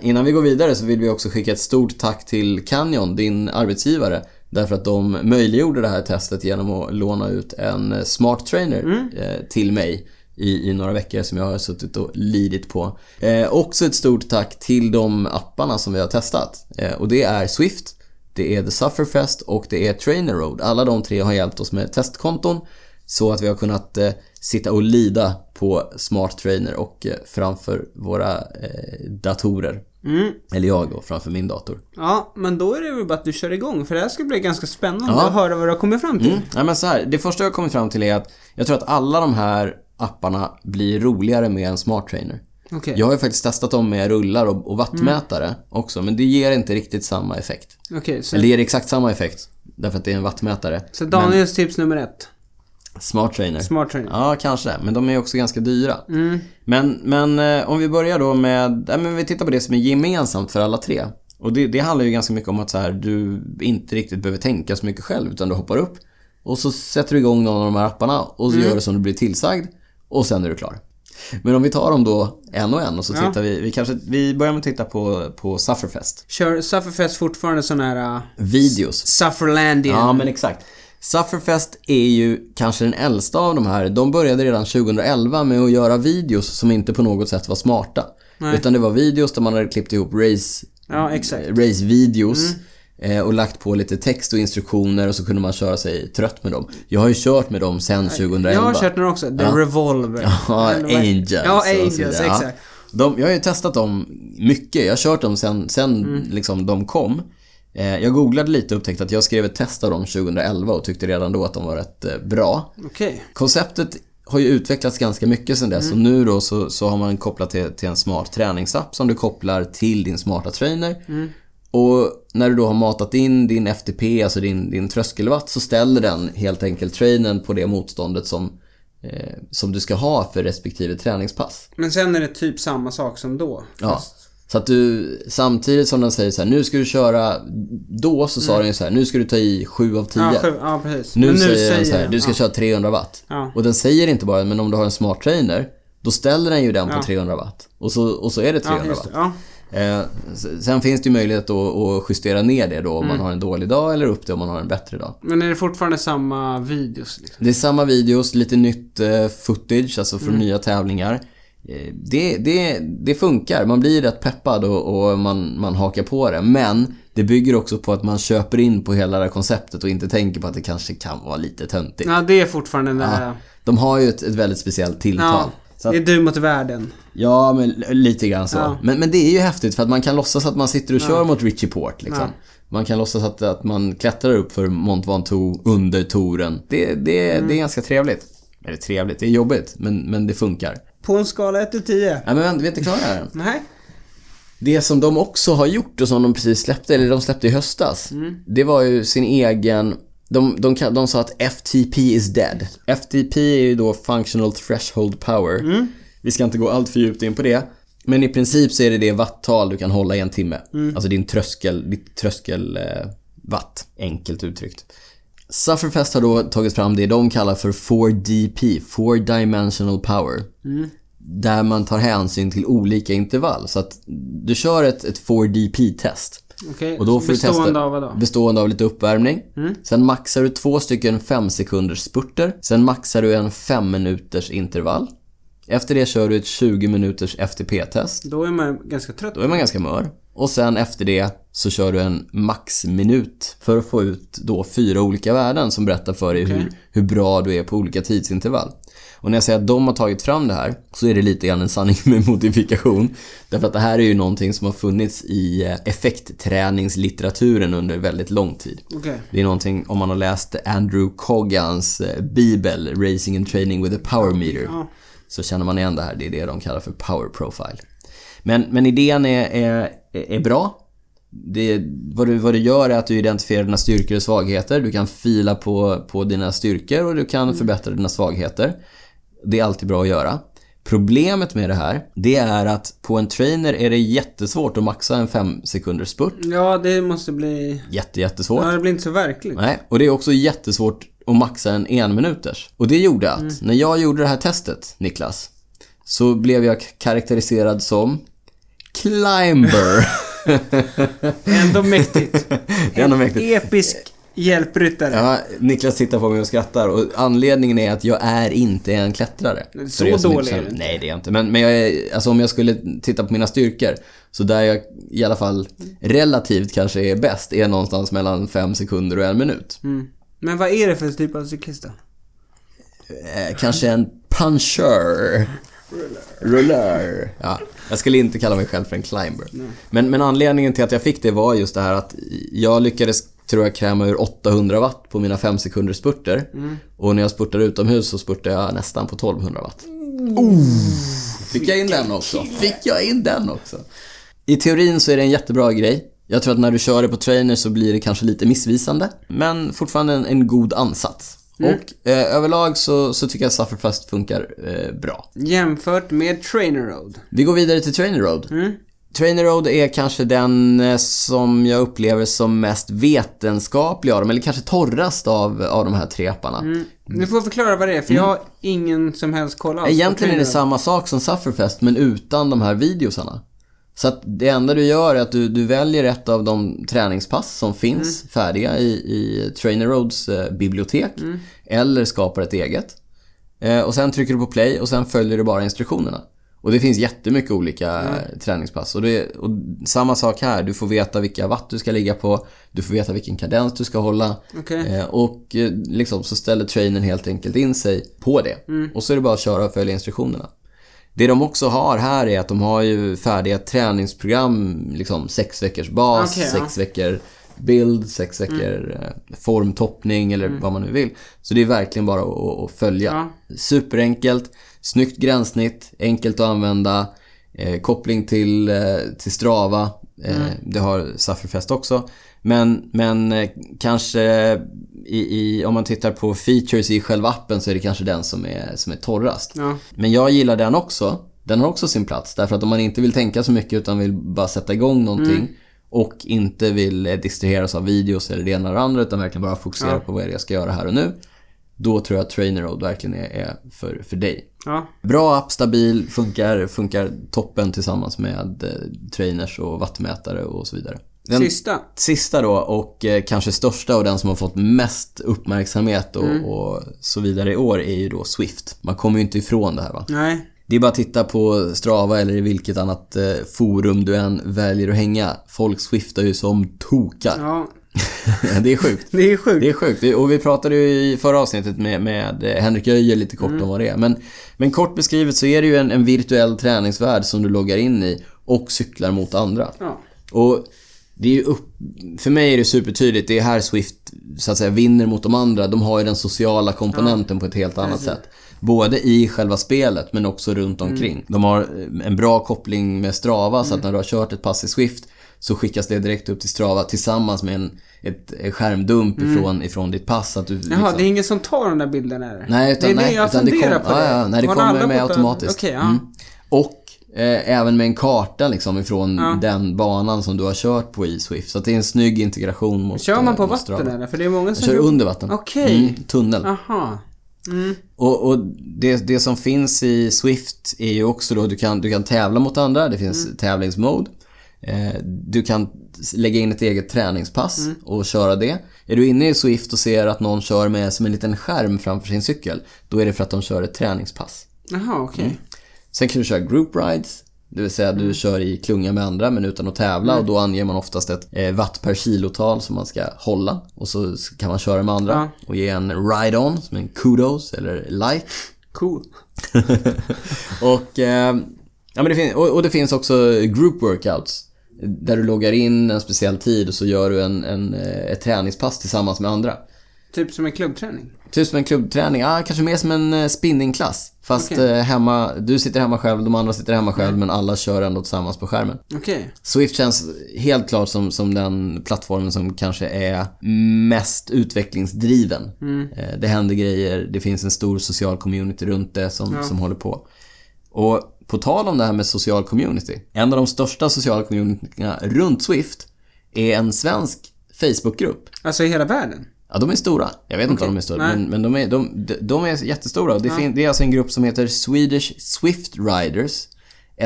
Innan vi går vidare så vill vi också skicka ett stort tack till Canyon, din arbetsgivare. Därför att de möjliggjorde det här testet genom att låna ut en smart trainer eh, till mig i, i några veckor som jag har suttit och lidit på. Eh, också ett stort tack till de apparna som vi har testat. Eh, och det är Swift, det är The Sufferfest och det är Trainer Road. Alla de tre har hjälpt oss med testkonton så att vi har kunnat eh, sitta och lida på Smart Trainer och eh, framför våra eh, datorer. Mm. Eller jag då, framför min dator. Ja, men då är det väl bara att du kör igång. För det här ska bli ganska spännande Ja. att höra vad du har kommit fram till. Mm. Ja, men så här, det första jag har kommit fram till är att jag tror att alla de här apparna blir roligare med en Smart Trainer. Okej. Jag har ju faktiskt testat dem med rullar och, och wattmätare Mm. också, men det ger inte riktigt samma effekt. Okej, så, Eller det ger exakt samma effekt, därför att det är en wattmätare. så Daniels tips nummer ett. Smart Trainer. Smart trainer. Ja, kanske. Men de är också ganska dyra. Mm. Men, men eh, om vi börjar då med, ja, men vi tittar på det som är gemensamt för alla tre. Och det, det handlar ju ganska mycket om att så här, du inte riktigt behöver tänka så mycket själv utan du hoppar upp och så sätter du igång någon av de här apparna och så gör du som du blir tillsagd och sen är du klar. Men om vi tar dem då en och en och så Ja. tittar vi, vi kanske, vi börjar med att titta på, på Sufferfest. Kör Sufferfest fortfarande sån här uh, Videos. Sufferlandian? Ja, men exakt. Sufferfest är ju kanske den äldsta av de här. De började redan 2011 med att göra videos som inte på något sätt var smarta. Nej. Utan det var videos där man hade klippt ihop race, Ja, race-videos Mm. eh, och lagt på lite text och instruktioner och så kunde man köra sig trött med dem. Jag har ju kört med dem sedan 2011. Jag har kört några också. The Ja. Revolver. Ja, Angels. Ja, Angels. Ja. exakt. De, jag har ju testat dem mycket. Jag har kört dem sen, sen Mm. liksom de kom. Eh, jag googlade lite och upptäckte att jag skrev ett test av dem 2011 och tyckte redan då att de var rätt eh, bra. Okej. Konceptet har ju utvecklats ganska mycket sen dess och nu då så, så har man kopplat till, till en smart träningsapp som du kopplar till din smarta trainer. Och när du då har matat in din FTP, alltså din, din tröskelwatt, så ställer den helt enkelt trainern på det motståndet som, eh, som du ska ha för respektive träningspass. Men sen är det typ samma sak som då. Ja. Så att du, samtidigt som den säger så här, nu ska du köra, då så sa den ju så här, nu ska du ta i 7 av 10. Ja, ja precis. Nu, Men säger den så här, du ska ja. köra 300 watt. Ja. Och den säger inte bara, men om du har en smart trainer, då ställer den ju den på Ja. 300 watt. Och så, och så är det 300 Ja, just det. watt. Eh, sen finns det ju möjlighet att, att justera ner det då om Mm. man har en dålig dag eller upp det om man har en bättre dag. Men är det fortfarande samma videos liksom? Det är samma videos, lite nytt eh, footage, alltså Mm. från nya tävlingar. Eh, Det, det, det funkar, man blir rätt peppad och, och man, man hakar på det. Men det bygger också på att man köper in på hela det här konceptet och inte tänker på att det kanske kan vara lite töntigt. Ja, det är fortfarande där... Ja. De har ju ett, ett väldigt speciellt tilltal. Ja, det är du mot världen. ja, men lite grann så. Ja. Men, men det är ju häftigt för att man kan låtsas att man sitter och kör mot Richie Port liksom. Ja. Man kan låtsas att, att man klättrar upp för Mont Ventoux under touren. Det, det, Mm. det är ganska trevligt. Eller trevligt, det är jobbigt, men, men det funkar. På en skala 1 till 10. Nej men vänta, vi är inte klara här. Nej. Det som de också har gjort och som de precis släppte, eller de släppte i höstas. Det var ju sin egen... De, de, kan- de sa att FTP is dead. FTP är ju då Functional Threshold Power. Vi ska inte gå allt för djupt in på det. Men i princip så är det det watttal du kan hålla i en timme. Alltså din tröskel, ditt tröskel eh, watt, enkelt uttryckt. Sufferfest har då tagit fram det de kallar för 4DP, 4 Dimensional Power. Där man tar hänsyn till olika intervall. Så att du kör ett, ett 4DP-test. Okej. Och då får du Bestående testa, av vad då? Bestående av lite uppvärmning. Sen maxar du två stycken 5 sekunders spurter. Sen maxar du en 5 minuters intervall. Efter det kör du ett 20 minuters FTP-test. Då är man ganska trött. Då är man ganska mör. Och sen efter det så kör du en maxminut för att få ut då fyra olika värden som berättar för dig Okej. hur, hur bra du är på olika tidsintervall. Och när jag säger att de har tagit fram det här så är det lite grann en sanning med modifikation. Därför att det här är ju någonting som har funnits i eh, effektträningslitteraturen under väldigt lång tid. Okej. Det är någonting, om man har läst Andrew Coggans eh, bibel, Racing and Training with a Power Meter, så känner man igen det här. Det är det de kallar för Power Profile. Men, men idén är, är, är bra. det, vad, du, vad du gör är att du identifierar dina styrkor och svagheter. Du kan fila på, på dina styrkor och du kan förbättra dina svagheter. Det är alltid bra att göra. Problemet med det här, det är att på en trainer är det jättesvårt att maxa en 5 sekunders spurt. Ja, det måste bli... Jätte, jättesvårt. Ja, det blir inte så verkligt. Nej, och det är också jättesvårt att maxa en enminuters. Och det gjorde att, Mm. när jag gjorde det här testet, Niklas, så blev jag karaktäriserad som climber. Ändå mäktigt. ändå mäktigt. Episk hjälpryttare. Ja, Niklas tittar på mig och skrattar och anledningen är att jag är inte en klättrare. Så dålig är du inte. Nej, det är jag inte. Men, men jag är, alltså om jag skulle titta på mina styrkor, så där jag i alla fall relativt kanske är bäst, är någonstans mellan fem sekunder och en minut. Mm. Men vad är det för typ av cyklist då? Eh, kanske en puncher. Ruller. Ja, jag skulle inte kalla mig själv för en climber. Men, men anledningen till att jag fick det var just det här att jag lyckades, tror jag, kräma ur 800 watt på mina 5 sekunders spurter. Och när jag spurtar utomhus så spurtar jag nästan på 1200 watt. Fick jag in den också? Fick jag in den också? I teorin så är det en jättebra grej. Jag tror att när du kör det på trainer så blir det kanske lite missvisande. Men fortfarande en, en god ansats. Och eh, överlag så, så tycker jag att Sufferfast funkar eh, bra. Jämfört med Trainer Road. Vi går vidare till Trainer Road. Trainer Road är kanske den eh, som jag upplever som mest vetenskaplig av dem, eller kanske torrast av, av de här tre apparna. Du får förklara vad det är, för jag har ingen som helst koll alls Egentligen är det samma sak som Sufferfest, men utan de här videosarna. Så att det enda du gör är att du, du väljer ett av de träningspass som finns färdiga i, i Trainer Roads eh, bibliotek. Eller skapar ett eget. Eh, och sen trycker du på play och sen följer du bara instruktionerna. Och det finns jättemycket olika eh, träningspass. Och, det, och samma sak här, du får veta vilka watt du ska ligga på. Du får veta vilken kadens du ska hålla. Okej. Eh, och eh, liksom så ställer trainern helt enkelt in sig på det. Och så är det bara att köra och följa instruktionerna. Det de också har här är att de har ju färdiga träningsprogram, liksom sex veckors bas, ja. sex veckor bild, sex veckor eh, formtoppning eller vad man nu vill. Så det är verkligen bara att, att följa. Ja. Superenkelt, snyggt gränssnitt, enkelt att använda, eh, koppling till, eh, till Strava. Eh, Det har Sufferfest också. Men, men eh, kanske i, i, om man tittar på features i själva appen så är det kanske den som är, som är torrast. Ja. Men jag gillar den också. Den har också sin plats. Därför att om man inte vill tänka så mycket utan vill bara sätta igång någonting och inte vill eh, distraheras av videos eller det ena eller det andra utan verkligen bara fokusera Ja. på vad är det jag ska göra här och nu. Då tror jag att Trainer Road verkligen är, är för, för dig. Ja. Bra app, stabil, funkar, funkar toppen tillsammans med eh, trainers och wattmätare och så vidare. Den Sista. sista då och eh, kanske största och den som har fått mest uppmärksamhet och, och så vidare i år är ju då Swift. Man kommer ju inte ifrån det här va. Nej. Det är bara att titta på Strava eller i vilket annat eh, forum du än väljer att hänga. Folk swiftar ju som tokar. Ja. det är sjukt. Det är sjukt. Det är sjukt. Och vi pratade ju i förra avsnittet med, med eh, Henrik Öijer lite kort om vad det är. Men, men kort beskrivet så är det ju en, en virtuell träningsvärld som du loggar in i och cyklar mot andra. Ja. Och det är ju upp, för mig är det supertydligt. Det är här Swift så att säga vinner mot de andra. De har ju den sociala komponenten på ett helt annat sätt. Både i själva spelet men också runt omkring. De har eh, en bra koppling med Strava så att när du har kört ett pass i Swift så skickas det direkt upp till Strava tillsammans med en ett, en skärmdump ifrån, ifrån ditt pass. Att du, Jaha, liksom- det är ingen som tar de där bilderna eller? Nej, utan, det är det jag utan det funderar kom, på. ja, ja, nej, det kommer med automatiskt. Okej, ja. Mm. Och eh, även med en karta liksom ifrån Ja. den banan som du har kört på i Swift. Så det är en snygg integration mot Kör man eh, på mot vatten Strava. eller? För det är många Jag som... kör under vatten. Okej. Mm, tunnel. Aha. Mm. Och, och det, det som finns i Swift är ju också då du kan, du kan tävla mot andra. Det finns Mm. tävlingsmode. Eh, du kan lägga in ett eget träningspass Mm. och köra det. Är du inne i Swift och ser att någon kör med som en liten skärm framför sin cykel, då är det för att de kör ett träningspass. Jaha, okej. Mm. Sen kan du köra group rides. Det vill säga Mm. du kör i klunga med andra men utan att tävla och då anger man oftast ett eh, watt per kilotal som man ska hålla. Och så kan man köra med andra Ja. och ge en ride-on som en kudos eller like. Cool. och, eh, ja, men det fin- och, och det finns också group workouts. Där du loggar in en speciell tid och så gör du en, en, eh, ett träningspass tillsammans med andra. Typ som en klubbträning? Typ som en klubbträning, ja kanske mer som en eh, spinningklass. Fast Okej. eh, hemma, du sitter hemma själv, de andra sitter hemma själv, men alla kör ändå tillsammans på skärmen. Okej. Swift känns helt klart som, som den plattformen som kanske är mest utvecklingsdriven. Eh, Det händer grejer, det finns en stor social community runt det som, som håller på. Och på tal om det här med social community. En av de största sociala communityna runt Swift är en svensk Facebookgrupp. Alltså i hela världen? Ja, de är stora. Jag vet inte Okej, om de är stora, nej. men, men de, är, de, de är jättestora. Det, fin, det är alltså en grupp som heter Swedish Swift Riders.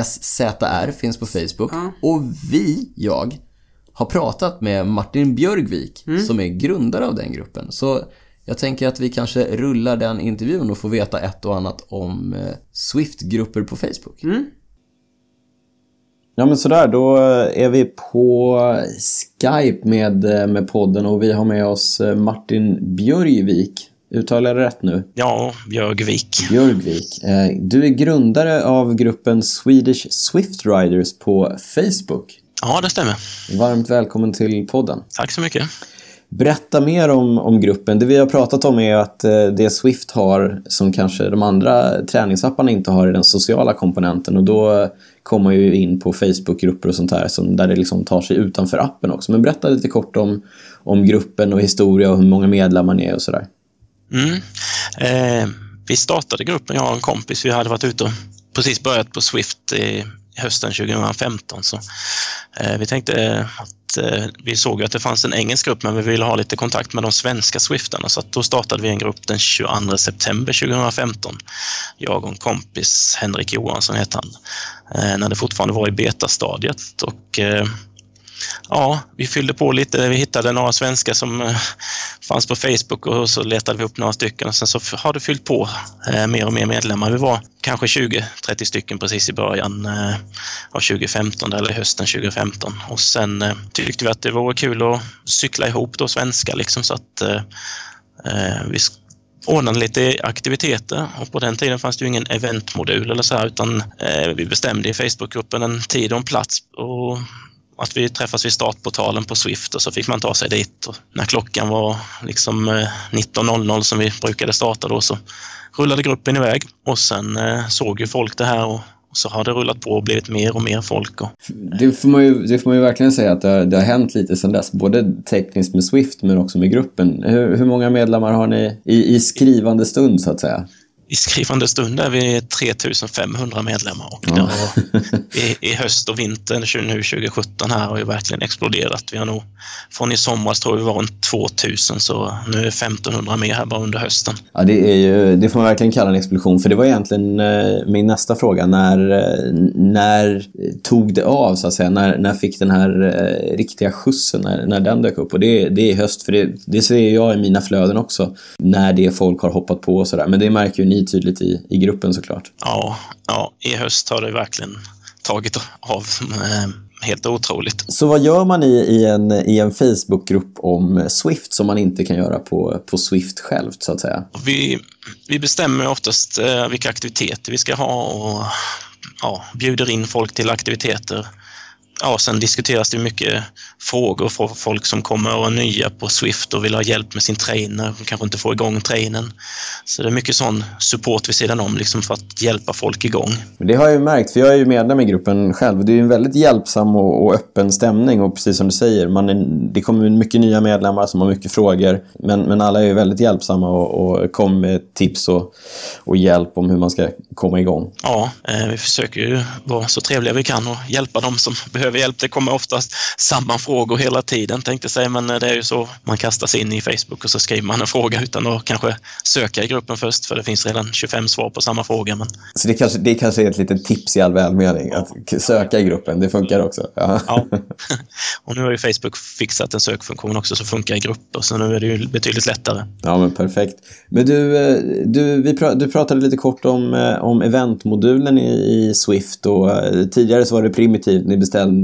SZR finns på Facebook. Och vi, jag, har pratat med Martin Björgvik som är grundare av den gruppen. Så jag tänker att vi kanske rullar den intervjun och får veta ett och annat om eh, Swift-grupper på Facebook. Ja men sådär, då är vi på Skype med, eh, med podden och vi har med oss eh, Martin Björgvik. Uttalar jag det rätt nu? Ja, Björgvik. Björgvik. Eh, Du är grundare av gruppen Swedish Swift Riders på Facebook. Ja, det stämmer. Varmt välkommen till podden. Tack så mycket. Berätta mer om, om gruppen. Det vi har pratat om är att eh, det Swift har som kanske de andra träningsapparna inte har är den sociala komponenten och då kommer man ju in på Facebookgrupper och sånt här som, där det liksom tar sig utanför appen också. Men berätta lite kort om, om gruppen och historia och hur många medlemmar ni är och sådär. Mm. Eh, vi startade gruppen, jag och en kompis. Vi hade varit ute och precis börjat på Swift i hösten 2015. Så, eh, vi tänkte att att eh, vi såg att det fanns en engelsk grupp men vi ville ha lite kontakt med de svenska Swiftarna så att då startade vi en grupp den 22 september 2015. Jag och en kompis, Henrik Johansson heter han, eh, när det fortfarande var i betastadiet. Och, eh, Ja, vi fyllde på lite. Vi hittade några svenskar som eh, fanns på Facebook och så letade vi upp några stycken och sen så har det fyllt på eh, mer och mer medlemmar. Vi var kanske 20-30 stycken precis i början eh, av 2015 eller hösten 2015 och sen tyckte vi att det vore kul att cykla ihop då svenskar liksom så att eh, vi ordnade lite aktiviteter och på den tiden fanns det ju ingen eventmodul eller så här utan eh, vi bestämde i Facebookgruppen en tid och en plats och att vi träffas vid startportalen på Swift och så fick man ta sig dit. Och när klockan var liksom eh, 19.00 som vi brukade starta då så rullade gruppen iväg och sen eh, såg ju folk det här och och så har det rullat på och blivit mer och mer folk. Och, Det får man ju, det får man ju verkligen säga att det har, det har hänt lite sedan dess. Både tekniskt med Swift men också med gruppen. Hur, hur många medlemmar har ni i, i skrivande stund så att säga? I skrivande stund är vi 3500 medlemmar och Ja. i, i höst och vintern tju- nu 2017 här har ju verkligen exploderat. Vi har nog från i somras tror vi var runt 2000 så nu är 1500 mer här bara under hösten. Ja, det, är ju, det får man verkligen kalla en explosion. För det var egentligen eh, min nästa fråga. När, eh, när tog det av, så att säga? När, när fick den här eh, riktiga skjutsen, när, när den dök upp? Och det, det är i höst, för det, det ser jag i mina flöden också. När det folk har hoppat på och sådär. Men det märker ju ni tydligt i, i gruppen såklart. Ja, ja, i höst har det verkligen tagit av eh, helt otroligt. Så vad gör man i, i en, i en Facebookgrupp om Swift som man inte kan göra på, på Swift självt, så att säga? Vi, vi bestämmer oftast eh, vilka aktiviteter vi ska ha och ja, bjuder in folk till aktiviteter. Ja, sen diskuteras det mycket frågor från folk som kommer och är nya på Swift och vill ha hjälp med sin trainer och kanske inte får igång trainern. Så det är mycket sån support vid sidan om liksom för att hjälpa folk igång. Det har jag ju märkt, för jag är ju medlem i gruppen själv. Det är en väldigt hjälpsam och, och öppen stämning och precis som du säger, man är, det kommer mycket nya medlemmar som har mycket frågor. Men, men alla är väldigt hjälpsamma och, och kommer med tips och, och hjälp om hur man ska komma igång. Ja, eh, vi försöker ju vara så trevliga vi kan och hjälpa dem som behöver hjälp. Det kommer oftast samma frågor hela tiden tänkte jag säga, men eh, det är ju så man kastar sig in i Facebook och så skriver man en fråga utan att kanske söka i gruppen först för det finns redan 25 svar på samma fråga. Men Så det kanske, det kanske är ett litet tips i all välmening, att söka i gruppen. Det funkar också. Ja. ja. och nu har ju Facebook fixat en sökfunktion också som funkar i grupper så nu är det ju betydligt lättare. Ja, men perfekt. Men du, eh, du, vi pra, du pratade lite kort om, eh, om eventmodulen i, i Swift och tidigare så var det primitivt. Ni beställde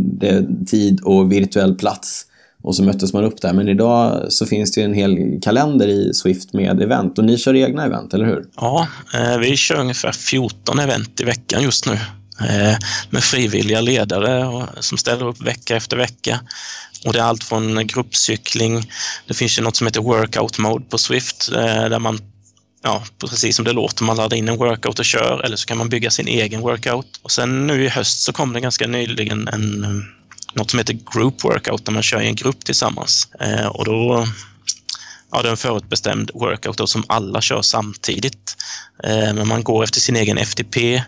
tid och virtuell plats och så möttes man upp där. Men idag så finns det ju en hel kalender i Swift med event och ni kör egna event, eller hur? Ja, eh, vi kör ungefär 14 event i veckan just nu. eh, med frivilliga ledare och, som ställer upp vecka efter vecka. Och det är allt från gruppcykling, det finns ju något som heter workout mode på Swift eh, där man ja, precis som det låter, man laddar in en workout och kör eller så kan man bygga sin egen workout. Och sen nu i höst så kom det ganska nyligen en, eh, något som heter group workout där man kör i en grupp tillsammans. Eh, och då ja, det är en förutbestämd workout då, som alla kör samtidigt. Eh, men man går efter sin egen FTP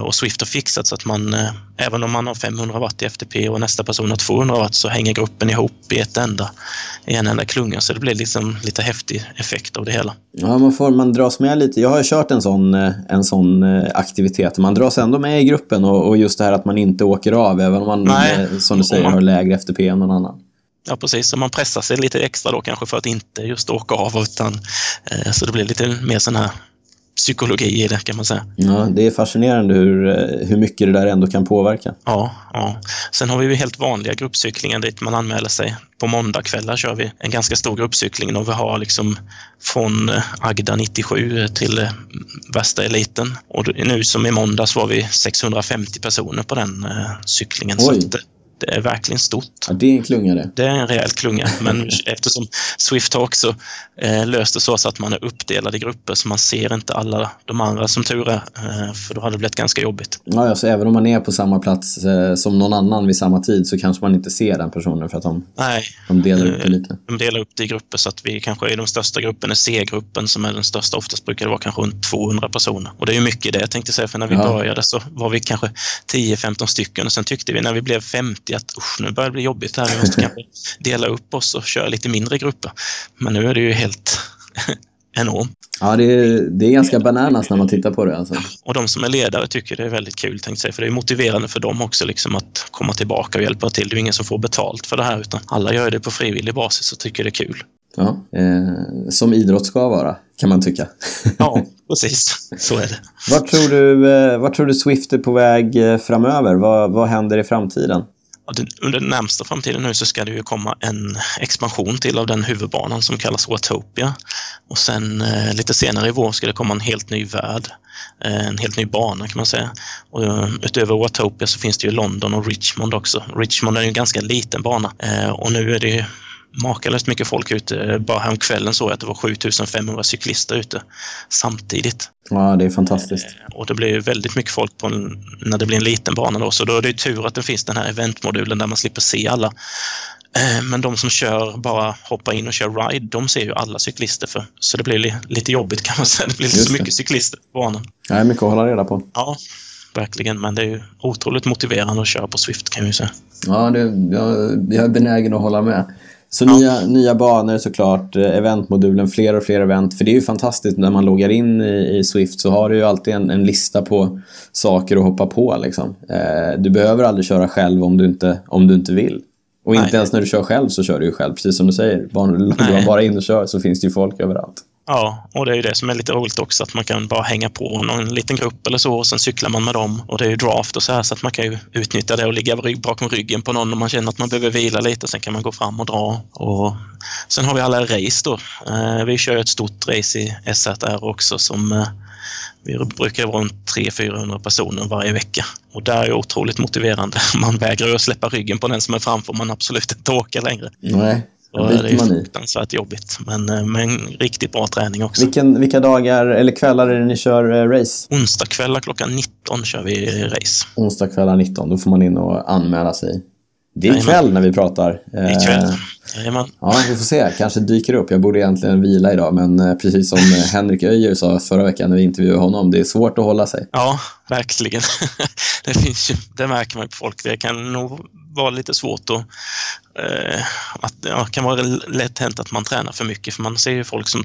och Swift har fixat så att man, eh, även om man har 500 watt i FTP och nästa person har 200 watt så hänger gruppen ihop i ett enda, i en enda klunga. Så det blir liksom lite häftig effekt av det hela. Ja, man, får, man dras med lite. Jag har kört en sån, eh, en sån eh, aktivitet. Man dras ändå med i gruppen och, och just det här att man inte åker av även om man, Nej. eh, som du säger, man- har lägre FTP än någon annan. Ja, precis. Så man pressar sig lite extra då kanske för att inte just åka av utan eh, så det blir lite mer sån här psykologi i det kan man säga. Ja, det är fascinerande hur, eh, hur mycket det där ändå kan påverka. Ja, ja. Sen har vi ju helt vanliga gruppcyklingar dit man anmäler sig. På måndagkvällar kör vi en ganska stor gruppcykling och vi har liksom från eh, Agda 97 till eh, värsta eliten. Och nu som i måndags var vi 650 personer på den cyklingen. Så Oj. att det, är verkligen stort. Ja, det är en klunga det. Det är en rejäl klunga, men eftersom Swift har också eh, löst det så, så att man är uppdelad i grupper så man ser inte alla de andra som tur är, eh, för då hade det blivit ganska jobbigt. Ja, alltså, även om man är på samma plats eh, som någon annan vid samma tid så kanske man inte ser den personen för att de, Nej, de delar upp det Eh, lite. De delar upp det i grupper så att vi kanske i de största grupperna, C-gruppen som är den största, oftast brukar det vara kanske runt 200 personer. Och det är ju mycket det jag tänkte säga, för när vi Ja. började så var vi kanske 10-15 stycken och sen tyckte vi när vi blev 50 att usch, nu börjar det bli jobbigt här, vi måste kanske dela upp oss och köra lite mindre grupper. Men nu är det ju helt enormt. Ja, det är, det är ganska bananas när man tittar på det. Alltså. Och de som är ledare tycker det är väldigt kul, tänkte jag för det är motiverande för dem också liksom att komma tillbaka och hjälpa till. Det är ingen som får betalt för det här, utan alla gör det på frivillig basis och tycker det är kul. Ja, eh, som idrott ska vara, kan man tycka. Ja, precis. Så är det. Vart tror du, eh, vart tror du Swift är på väg eh, framöver? Vad, vad händer i framtiden? Den- Under den närmsta framtiden nu så ska det ju komma en expansion till av den huvudbanan som kallas Watopia. Och sen eh, lite senare i vår ska det komma en helt ny värld. Eh, en helt ny bana kan man säga. Och eh, utöver Watopia så finns det ju London och Richmond också. Richmond är ju en ganska liten bana eh, och nu är det ju makalöst mycket folk ute. Bara häromkvällen såg jag att det var 7500 cyklister ute samtidigt. Ja, det är fantastiskt. Och det blir väldigt mycket folk på en, när det blir en liten bana då, så då är det tur att det finns den här eventmodulen där man slipper se alla. Eh, Men de som kör bara hoppa in och kör ride, de ser ju alla cyklister för. Så det blir li, lite jobbigt kan man säga. Det blir lite Just så det. mycket cyklister på banan. Det är mycket att hålla reda på. Ja, verkligen. Men det är ju otroligt motiverande att köra på Swift kan jag ju säga. Ja, det, jag, jag är benägen att hålla med. Så Ja. nya, nya banor såklart, eh, eventmodulen, fler och fler event. För det är ju fantastiskt när man loggar in i, i Swift så har du ju alltid en, en lista på saker att hoppa på. Liksom. Eh, du behöver aldrig köra själv om du inte, om du inte vill. Och inte Nej. ens när du kör själv så kör du ju själv, precis som du säger. Bara, loggar Nej. bara in och kör så finns det ju folk överallt. Ja, och det är ju det som är lite roligt också, att man kan bara hänga på någon liten grupp eller så och sen cyklar man med dem. Och det är ju draft och så här så att man kan ju utnyttja det och ligga bakom ryggen på någon om man känner att man behöver vila lite. Sen kan man gå fram och dra. Och sen har vi alla race då. Eh, vi kör ett stort race i SZR också som eh, vi brukar vara runt 300-400 personer varje vecka. Och det är ju otroligt motiverande. Man vägrar ju att släppa ryggen på den som är framför man absolut inte orkar längre. Nej, det det är biter ju fruktansvärt jobbigt, men, eh, men riktigt bra träning också. Vilken, vilka dagar eller kvällar är det ni kör eh, race? Onsdagskvällar klockan 19 kör vi race. Onsdag kvällar 19, då får man in och anmäla sig. Det är ikväll när vi pratar. Eh, Ikväll. Jajamän. Ja, vi får se. Kanske dyker upp. Jag borde egentligen vila idag, men eh, precis som eh, Henrik Öijer sa förra veckan när vi intervjuade honom, det är svårt att hålla sig. Ja, verkligen. det, finns ju, det märker man på folk. Det kan nog vara lite svårt att... Eh, att ja, kan vara lätt hänt att man tränar för mycket, för man ser ju folk som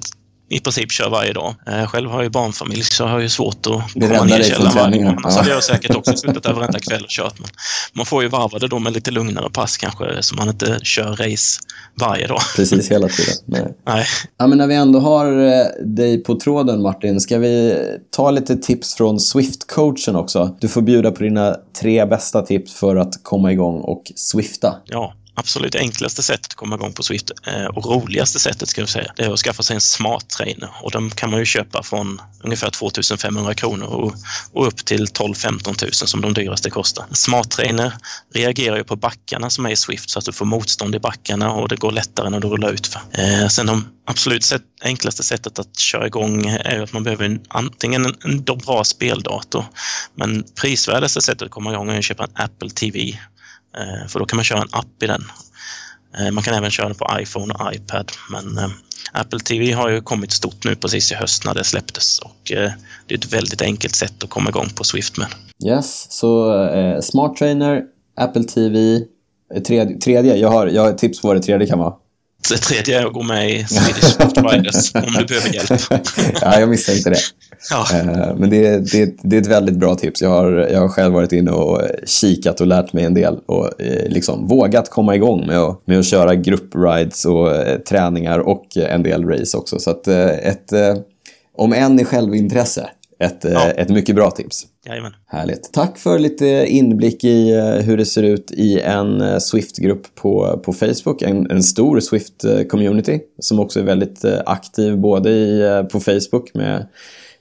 i princip kör varje dag. Eh, själv har jag ju barnfamilj så jag har ju svårt att komma räddar ner i källaren varje dag. Annars Ja. hade jag säkert också suttit där varenda kväll och kört. Men man får ju varva det då med lite lugnare pass kanske, så man inte kör race varje dag. Precis hela tiden. Nej. Nej. Ja, men när vi ändå har eh, dig på tråden Martin, ska vi ta lite tips från Swift-coachen också? Du får bjuda på dina tre bästa tips för att komma igång och swifta. Ja, absolut enklaste sättet att komma igång på Swift eh, och roligaste sättet ska jag säga, det är att skaffa sig en smart trainer och de kan man ju köpa från ungefär 2500 kronor och, och upp till 12-15 000 som de dyraste kostar. Smart trainer reagerar ju på backarna som är i Swift så att du får motstånd i backarna och det går lättare när du rullar ut. För. Eh, sen de absolut sätt, enklaste sättet att köra igång är att man behöver en, antingen en, en bra speldator men prisvärdaste sättet att komma igång är att köpa en Apple TV Eh, för då kan man köra en app i den. Eh, man kan även köra den på iPhone och iPad. Men eh, Apple TV har ju kommit stort nu precis i höst när det släpptes och det är ett väldigt enkelt sätt att komma igång på Swift med. Yes, så eh, Smart Trainer, Apple TV, tredje, tredje jag, har, jag har tips på vad det tredje kan vara. Det tredje är att gå med i Swedish Providers om du behöver hjälp. ja, jag misstänkte det. Ja. Eh, men det, det, det är ett väldigt bra tips. Jag har, jag har själv varit inne och kikat och lärt mig en del och eh, liksom vågat komma igång med att, med att köra grupprides och eh, träningar och en del race också. Så att ett, om än i självintresse, ett, ja. ett mycket bra tips. Jajamän. Härligt. Tack för lite inblick i hur det ser ut i en Swift-grupp på, på Facebook. En, en stor Swift-community som också är väldigt aktiv både i, på Facebook med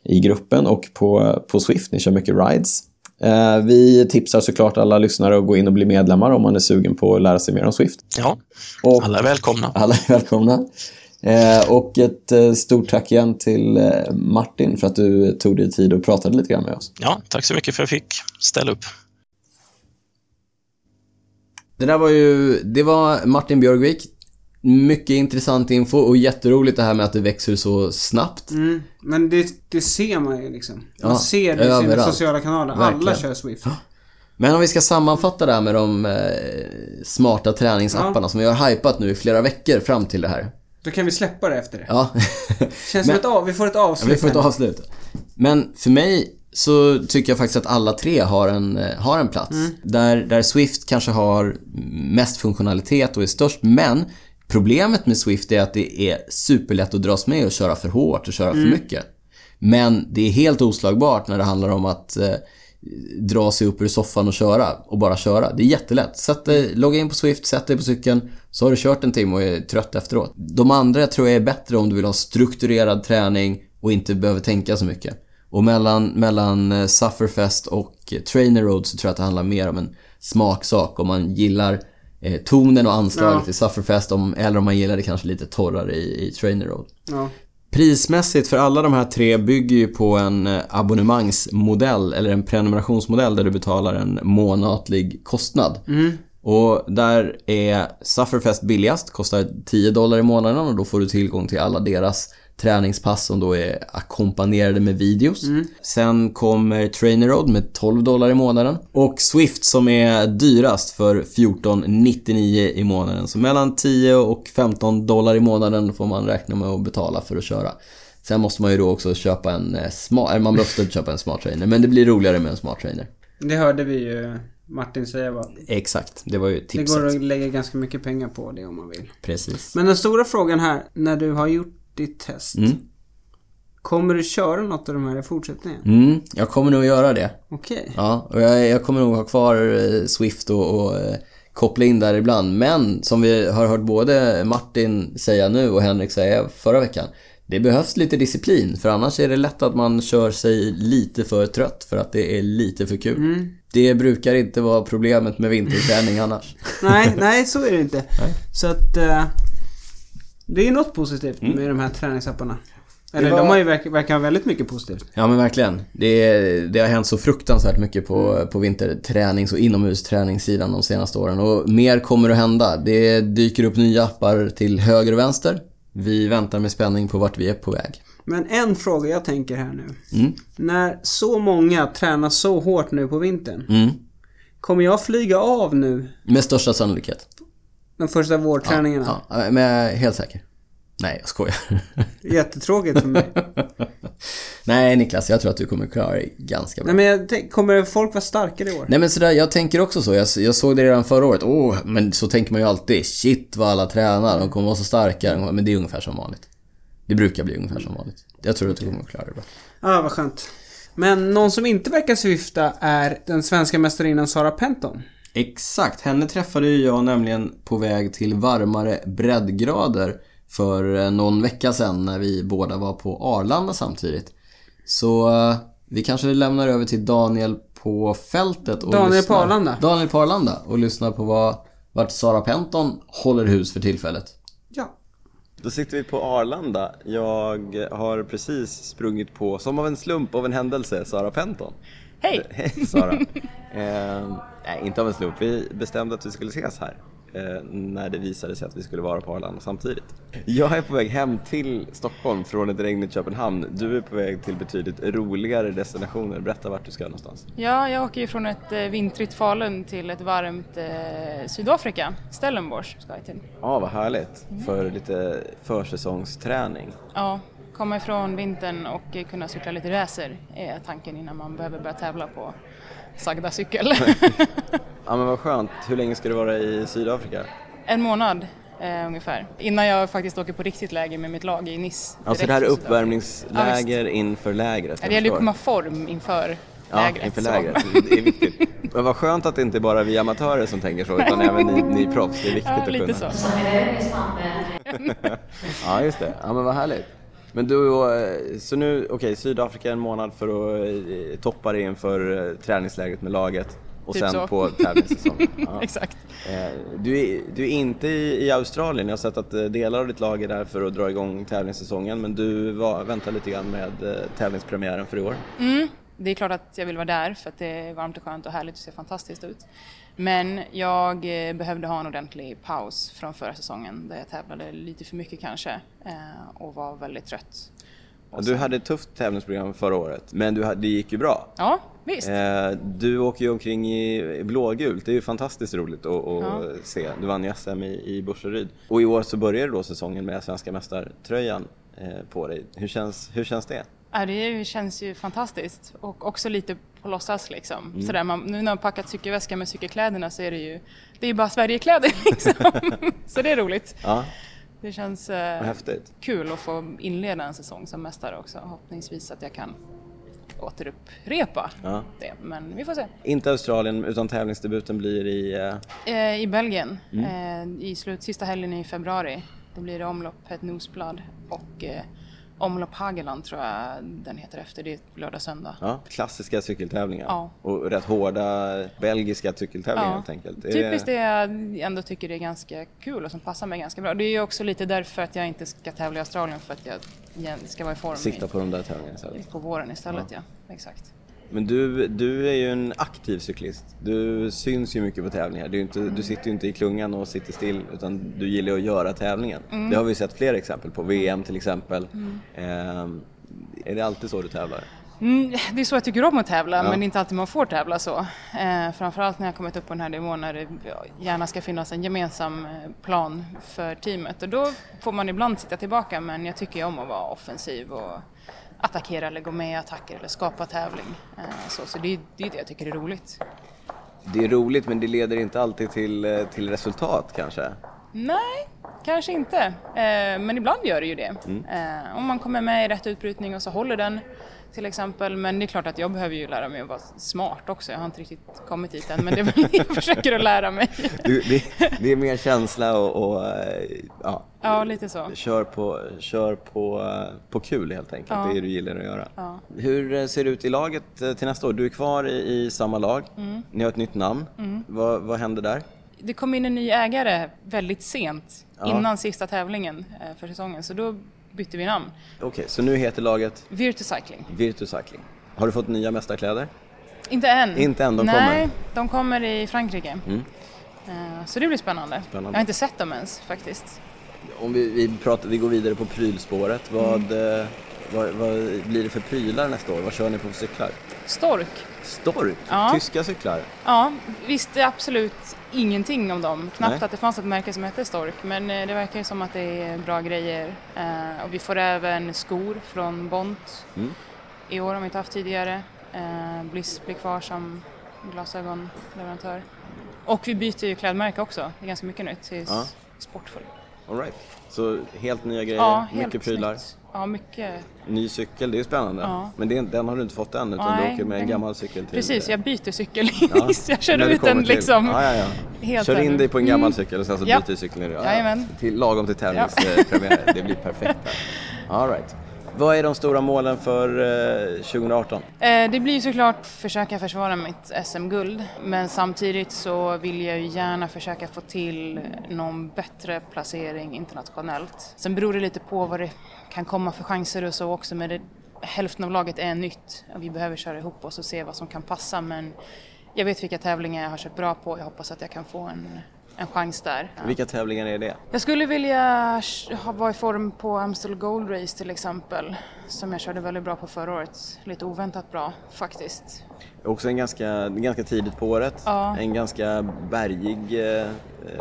i gruppen och på, på Swift. Ni kör mycket rides. Eh, vi tipsar såklart alla lyssnare att gå in och bli medlemmar om man är sugen på att lära sig mer om Swift. Ja, och alla är välkomna. Alla är välkomna. Eh, och ett eh, stort tack igen till Martin för att du tog dig tid och pratade lite grann med oss. Ja, tack så mycket för att jag fick ställa upp. Det där var ju, det var Martin Björgvik, mycket intressant info och jätteroligt det här med att det växer så snabbt. Mm, men det, det ser man ju liksom. Man ja, ser det i sina sociala kanaler. Verkligen. Alla kör Swift. Men om vi ska sammanfatta det här med de eh, smarta träningsapparna ja. som vi har hypat nu i flera veckor fram till det här. Då kan vi släppa det efter det. Ja. Känns Men, som ett av, vi får ett avslut. Ja, vi får ett avslut. Men för mig så tycker jag faktiskt att alla tre har en, eh, har en plats. Mm. Där, där Swift kanske har mest funktionalitet och är störst, men Problemet med Swift är att det är superlätt att dras med och köra för hårt och köra mm. för mycket. Men det är helt oslagbart när det handlar om att eh, dra sig upp ur soffan och köra och bara köra. Det är jättelätt. Sätt dig, logga in på Swift, sätt dig på cykeln, så har du kört en timme och är trött efteråt. De andra tror jag är bättre om du vill ha strukturerad träning och inte behöver tänka så mycket. Och mellan, mellan eh, Sufferfest och Trainer Road så tror jag att det handlar mer om en smaksak. Om man gillar eh, tonen och anslaget ja. i Sufferfest om, eller om man gillar det kanske lite torrare i, i Trainer Road. Ja. Prismässigt för alla de här tre bygger ju på en eh, abonnemangsmodell eller en prenumerationsmodell där du betalar en månatlig kostnad. Mm. Och där är Sufferfest billigast, kostar 10 dollar i månaden och då får du tillgång till alla deras träningspass som då är ackompanjerade med videos. Mm. Sen kommer Trainer Road med 12 dollar i månaden. Och Swift som är dyrast för 14,99 i månaden. Så mellan 10 och 15 dollar i månaden får man räkna med att betala för att köra. Sen måste man ju då också köpa en eh, smart, man måste köpa en smart trainer, men det blir roligare med en smart trainer. Det hörde vi ju Martin säga va? Exakt, det var ju tipset. Det går att lägga ganska mycket pengar på det om man vill. Precis. Men den stora frågan här, när du har gjort ditt test. Mm. Kommer du köra något av de här i fortsättningen? Mm, jag kommer nog göra det. Okej. Okay. Ja, och jag, jag, kommer nog ha kvar eh, Swift och, och eh, koppla in där ibland. Men som vi har hört både Martin säga nu och Henrik säga förra veckan. Det behövs lite disciplin för annars är det lätt att man kör sig lite för trött för att det är lite för kul. Mm. Det brukar inte vara problemet med vinterträning annars. nej, nej så är det inte. Nej. Så att... Det är något positivt mm. med de här träningsapparna. Eller var... de har ju verk, verkar ha väldigt mycket positivt. Ja men verkligen. Det, det har hänt så fruktansvärt mycket på, på vintertränings och inomhusträningssidan de senaste åren. Och mer kommer att hända. Det dyker upp nya appar till höger och vänster. Vi väntar med spänning på vart vi är på väg. Men en fråga jag tänker här nu. Mm. När så många tränar så hårt nu på vintern. Mm. Kommer jag flyga av nu? Med största sannolikhet. De första vårträningarna? Ja, ja, men jag är helt säker. Nej, jag skojar. Jättetråkigt för mig. Nej, Niklas, jag tror att du kommer klara dig ganska bra. Nej, men jag kommer folk vara starkare i år? Nej, men sådär, jag tänker också så. Jag, jag såg det redan förra året. Åh, oh, men så tänker man ju alltid. Shit vad alla tränar. De kommer vara så starka. Men det är ungefär som vanligt. Det brukar bli ungefär som vanligt. Jag tror att du kommer klara det bra. Ja, ah, vad skönt. Men någon som inte verkar svifta är den svenska mästarinnan Sara Penton. Exakt, henne träffade ju jag nämligen på väg till varmare breddgrader för eh, någon vecka sedan när vi båda var på Arlanda samtidigt. Så eh, vi kanske lämnar över till Daniel på fältet och Daniel lyssnar. på Arlanda. Daniel på Arlanda och lyssnar på vad, vart Sara Penton håller hus för tillfället. Ja. Då sitter vi på Arlanda. Jag har precis sprungit på, som av en slump, av en händelse, Sara Penton. Hej! Hej Sara! eh, nej, inte av en slump. Vi bestämde att vi skulle ses här. Eh, när det visade sig att vi skulle vara på Arlanda samtidigt. Jag är på väg hem till Stockholm från ett regnigt Köpenhamn. Du är på väg till betydligt roligare destinationer. Berätta vart du ska någonstans. Ja, jag åker ju från ett eh, vintrigt Falun till ett varmt eh, Sydafrika. Stellenbosch ska jag till. Ja, vad härligt. För lite försäsongsträning. Ja, komma ifrån vintern och kunna cykla lite racer är tanken innan man behöver börja tävla på sagda cykel. Ja men vad skönt. Hur länge ska du vara i Sydafrika? en månad eh, ungefär. Innan jag faktiskt åker på riktigt läge med mitt lag i Nice. Alltså det här är uppvärmningsläger inför lägret. Ja, jag det gäller ju att komma form inför Ja, lägret. inför så. lägret. Det är viktigt. Men vad skönt att det inte bara är vi amatörer som tänker så, utan även ni, ni proffs. Det är viktigt Ja, att lite kunna. så. Ja, just det. Ja, men vad härligt. Men du, eh, så nu, okej, Sydafrika en månad för att eh, toppa dig inför eh, träningsläget med laget och Typ sen så. på tävlingssäsongen. Ja. Exakt. Du är, du är inte i, i Australien, jag har sett att delar av ditt lag är där för att dra igång tävlingssäsongen men du var, väntar lite grann med tävlingspremiären för i år. Mm, det är klart att jag vill vara där för att det är varmt och skönt och härligt och ser fantastiskt ut. Men jag eh, behövde ha en ordentlig paus från förra säsongen där jag tävlade lite för mycket kanske eh, och var väldigt trött. Och Du sen- hade ett tufft tävlingsprogram förra året men du, det gick ju bra. Ja, visst. Eh, Du åker ju omkring i blågult, det är ju fantastiskt roligt att, att Ja. se. Du vann ju SM i, i Burseryd. Och i år så börjar då säsongen med svenska mästartröjan på dig. Hur känns, hur känns det? Ja, det känns ju fantastiskt och också lite på låtsas liksom. Mm. Sådär, man, nu när man packat cykelväskan med cykelkläderna så är det ju, det är ju bara Sverigekläder liksom. så det är roligt. Ja, Det känns eh, kul att få inleda en säsong som mästare också. Hoppningsvis att jag kan återupprepa Ja. det, men vi får se. Inte Australien utan tävlingsdebuten blir i... eh, Eh, I Belgien, Mm. eh, i slut, sista helgen i februari, då blir det omlopp Het Nosblad och eh, omlopp Hageland tror jag den heter efter, det är lördag söndag. Ja, klassiska cykeltävlingar. Ja. Och rätt hårda belgiska cykeltävlingar Ja. helt enkelt. Det är- Typiskt det jag ändå tycker är ganska kul och som passar mig ganska bra. Det är ju också lite därför att jag inte ska tävla i Australien för att jag ska vara i form Sikta på de där tävlingarna istället. på våren istället. Ja. Exakt. Men du, du är ju en aktiv cyklist. Du syns ju mycket på tävlingar. Du, inte, du sitter ju inte i klungan och sitter still utan du gillar att göra tävlingen. Mm. Det har vi sett flera exempel på. VM till exempel. Ehm, är det alltid så du tävlar? Mm, det är så jag tycker om att tävla, Ja. men det är inte alltid man får tävla så. Eh, framförallt när jag kommit upp på den här nivån när det gärna ska finnas en gemensam eh, plan för teamet. Och då får man ibland sitta tillbaka, men jag tycker om att vara offensiv och attackera eller gå med i attacker eller skapa tävling. Eh, så så det, är- det är det jag tycker är roligt. Det är roligt men det leder inte alltid till, eh, till resultat kanske. Nej, kanske inte. Eh, men ibland gör det ju det. Eh, om man kommer med i rätt utbrytning och så håller den till exempel. Men det är klart att jag behöver ju lära mig att vara smart också. Jag har inte riktigt kommit dit än men det är väl det jag försöker att lära mig. Du, det, det är mer känsla och, och eh, ja, Ja, lite så. kör, på, kör på, eh, på kul helt enkelt. Ja. Det är det du gillar att göra. Ja. Hur eh, ser det ut i laget till nästa år? Du är kvar i, i samma lag. Mm. Ni har ett nytt namn. Vad, vad händer där? Det kom in en ny ägare väldigt sent Ja. innan sista tävlingen för säsongen så då bytte vi namn. Okej, så nu heter laget Virtu Cycling. Virtu Cycling. Har du fått nya mästarkläder? Inte än. Inte än, de Nej, kommer. Mm. de kommer i Frankrike. Eh, Så det blir spännande. Spännande. Jag har inte sett dem ens faktiskt. Om vi, vi, pratar, vi går vidare på prylspåret. Vad, Mm. eh, vad, vad blir det för prylar nästa år? Vad kör ni på för cyklar? Stork. Stork? Ja. Tyska cyklar? Ja, visste absolut ingenting om dem. Knappt Nej. att det fanns ett märke som hette Stork, men eh, det verkar ju som att det är bra grejer. Eh, och vi får även skor från Bont Mm. i år, om vi inte haft tidigare. Eh, Bliss blir kvar som glasögonleverantör. Och vi byter ju klädmärke också, det är ganska mycket nytt till Ja. Sportfull. All right. Så helt nya grejer, Ja, helt mycket prylar. Ja, mycket. Ny cykel, det är spännande. Ja. Men det, den har du inte fått än utan du Nej, åker med en gammal cykel till... Precis, jag byter cykel. Ja, jag kör du ut den till- liksom. Ja, ja, ja. Kör in dig på en gammal Mm. cykel och sen så Ja. byter du cykeln. Ja, Jajamän. Till, lagom till tävlingspremiär. Det blir perfekt. All right. Vad är de stora målen för eh, 2018? Eh, det blir ju såklart försöka försvara mitt SM-guld men samtidigt så vill jag ju gärna försöka få till någon bättre placering internationellt. Sen beror det lite på vad det kan komma för chanser och så också men det, hälften av laget är nytt och vi behöver köra ihop oss och se vad som kan passa men jag vet vilka tävlingar jag har kört bra på och jag hoppas att jag kan få en, en chans där. Vilka tävlingar är det? Jag skulle vilja vara i form på Amstel Gold Race till exempel, som jag körde väldigt bra på förra året. Lite oväntat bra faktiskt. Också en ganska, ganska tidigt på året. Ja. En ganska bergig eh,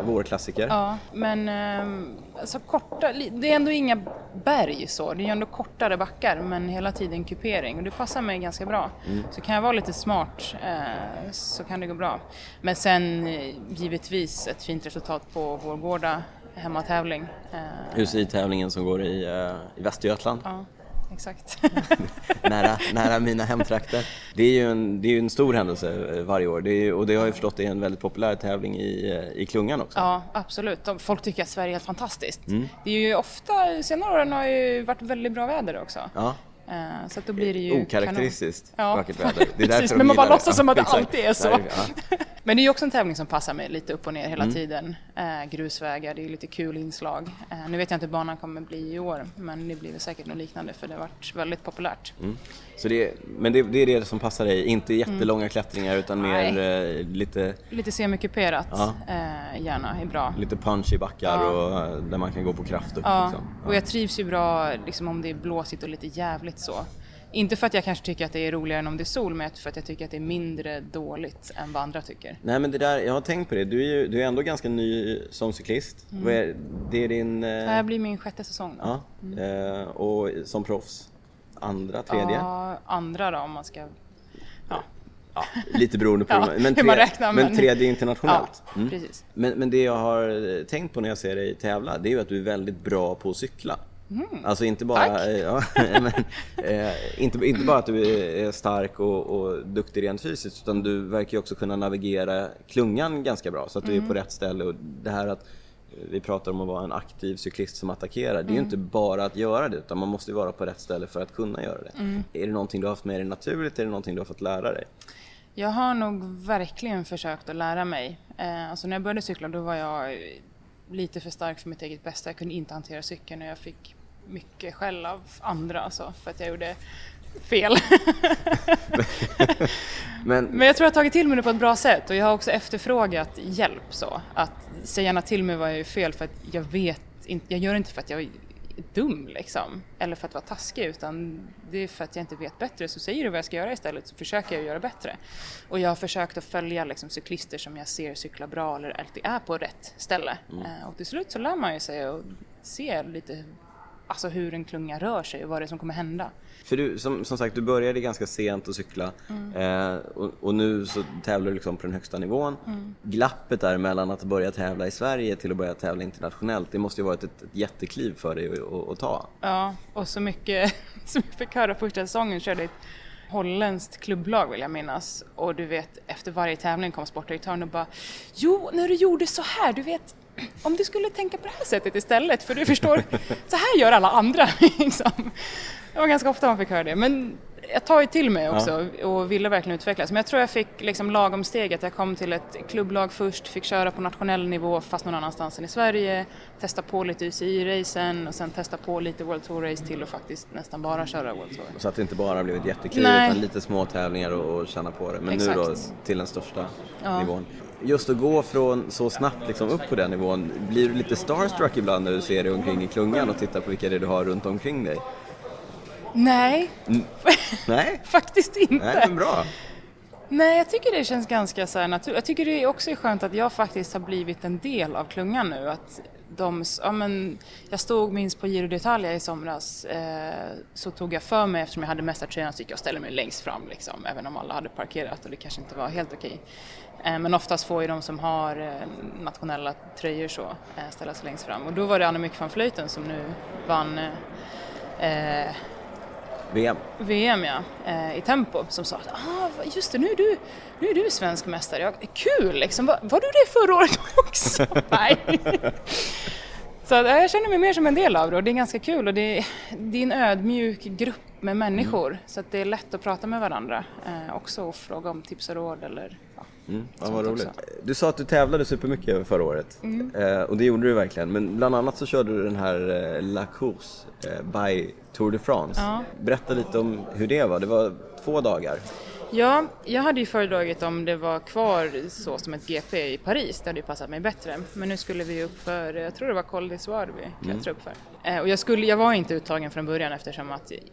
vårklassiker. Ja, men ehm, alltså korta, det är ändå inga berg så, det är ju ändå kortare backar men hela tiden kupering och det passar mig ganska bra. Så kan jag vara lite smart eh, så kan det gå bra. Men sen eh, givetvis ett fint resultat på Vårgårda hemmatävling. Eh, UCI-tävlingen som går i, eh, i Västergötland. ja, exakt. nära, nära mina hemtrakter. Det är ju en, det är en stor händelse eh, varje år det är, och det har jag förstått är en väldigt populär tävling i, eh, i klungan också. Ja, absolut. Folk tycker att Sverige är helt fantastiskt. Mm. Det är ju ofta, senare åren har ju varit väldigt bra väder också. Ja, Eh, Så att då blir det ju okaraktäriskt Ja, vackert väder. Det är precis, de men man bara låtsas som att det alltid är så. Men det är ju också en tävling som passar mig lite upp och ner hela Mm. tiden. Eh, grusvägar, det är ju lite kul inslag. Eh, nu vet jag inte hur banan kommer bli i år, men det blir väl säkert något liknande för det har varit väldigt populärt. Så det, men det, det är det som passar dig, inte jättelånga klättringar utan Nej. mer eh, lite, Lite semikuperat, Ja. eh, gärna, är bra. lite punch i backar Ja. och eh, där man kan gå på kraft upp. Ja, Liksom. och jag trivs ju bra liksom, om det är blåsigt och lite jävligt så. Inte för att jag kanske tycker att det är roligare än om det är sol, men för att jag tycker att det är mindre dåligt än vad andra tycker. Nej men det där, jag har tänkt på det, du är ju du är ändå ganska ny som cyklist. Är, det är din... eh, Det här blir min sjätte säsong. Ja, eh, och som proffs, andra, tredje? Ja, andra då om man ska... Ja, Ja, lite beroende på Ja, men, hur man räknar, men men- tredje internationellt. Ja, Mm. precis. Men, men det jag har tänkt på när jag ser dig tävla, det är ju att du är väldigt bra på att cykla. Alltså inte bara, Mm. Ja, men, eh, inte, inte bara att du är stark och, och duktig rent fysiskt, utan du verkar ju också kunna navigera klungan ganska bra, så att du är på Mm. rätt ställe. Och det här att vi pratar om att vara en aktiv cyklist som attackerar, det är Mm. ju inte bara att göra det, utan man måste vara på rätt ställe för att kunna göra det. Mm. Är det någonting du har haft med dig naturligt, är det någonting du har fått lära dig? Jag har nog verkligen försökt att lära mig. Eh, alltså när jag började cykla då var jag lite för stark för mitt eget bästa. Jag kunde inte hantera cykeln och jag fick mycket skäll av andra alltså, för att jag gjorde fel. Men, Men jag tror jag har tagit till mig det på ett bra sätt och jag har också efterfrågat hjälp så. Att säga gärna till mig vad jag gör fel för att jag vet inte, jag gör det inte för att jag är dum liksom. Eller för att vara taskig utan det är för att jag inte vet bättre. Så säger du vad jag ska göra istället så försöker jag göra bättre. Och jag har försökt att följa liksom, cyklister som jag ser cykla bra eller alltid är på rätt ställe. Eh, Och till slut så lär man ju sig och ser lite alltså hur en klunga rör sig och vad det är som kommer hända. För du, som, som sagt, du började ganska sent att cykla eh, och, och nu så tävlar du liksom på den högsta nivån. Glappet där mellan att börja tävla i Sverige till att börja tävla internationellt, det måste ju varit ett, ett jättekliv för dig att, att, att ta. Ja, och så mycket som jag fick höra första säsongen körde ett holländskt klubblag vill jag minnas. Och du vet, efter varje tävling kom sportdirektören och bara Jo, när du gjorde så här, du vet om du skulle tänka på det här sättet istället, för du förstår, så här gör alla andra. Liksom. Det var ganska ofta man fick höra det, men jag tar ju till mig också och ville verkligen utvecklas. Men jag tror jag fick liksom lagom steget. Jag kom till ett klubblag först, fick köra på nationell nivå fast någon annanstans än i Sverige, testa på lite UCI-racen och sen testa på lite World Tour-race till och faktiskt nästan bara köra World Tour. Så att det inte bara blev ett jättekliv utan lite små tävlingar och, och känna på det. Men nu då Exakt. till den största Ja. nivån. Just att gå från så snabbt liksom upp på den nivån, blir du lite starstruck ibland när du ser dig omkring i klungan och tittar på vilka det är du har runt omkring dig? Nej, Nej? faktiskt inte. Nej, men bra. Nej, jag tycker det känns ganska så här naturligt. Jag tycker det också är skönt att jag faktiskt har blivit en del av klungan nu. Att de, ja, men, jag stod minst på Giro d'Italia i somras eh, så tog jag för mig eftersom jag hade mästartröjan så gick jag och ställde mig längst fram liksom, även om alla hade parkerat och det kanske inte var helt okej. Eh, men oftast får ju de som har eh, nationella tröjor så eh, ställa sig längst fram och då var det Annemiek van Vleuten som nu vann eh, eh VM. VM ja, eh, i tempo som sa att ah, just det, nu är du, nu är du svensk mästare. Jag, kul liksom, var, var du det förra året också? Nej. Så ja, eh, jag känner mig mer som en del av det och det är ganska kul och det är, det är en ödmjuk grupp med människor så att det är lätt att prata med varandra eh, också och fråga om tips och råd eller Mm, ja, vad roligt. också. Du sa att du tävlade supermycket förra året eh, och det gjorde du verkligen. Men bland annat så körde du den här eh, La Course eh, by Tour de France. Ja. Berätta lite om hur det var. Det var två dagar. Ja, jag hade ju föredragit om det var kvar så som ett GP i Paris, det hade ju passat mig bättre. Men nu skulle vi upp för, jag tror det var Col d'Isoire vi klättrade upp för. Eh, och jag, skulle, jag var inte uttagen från början eftersom att mm,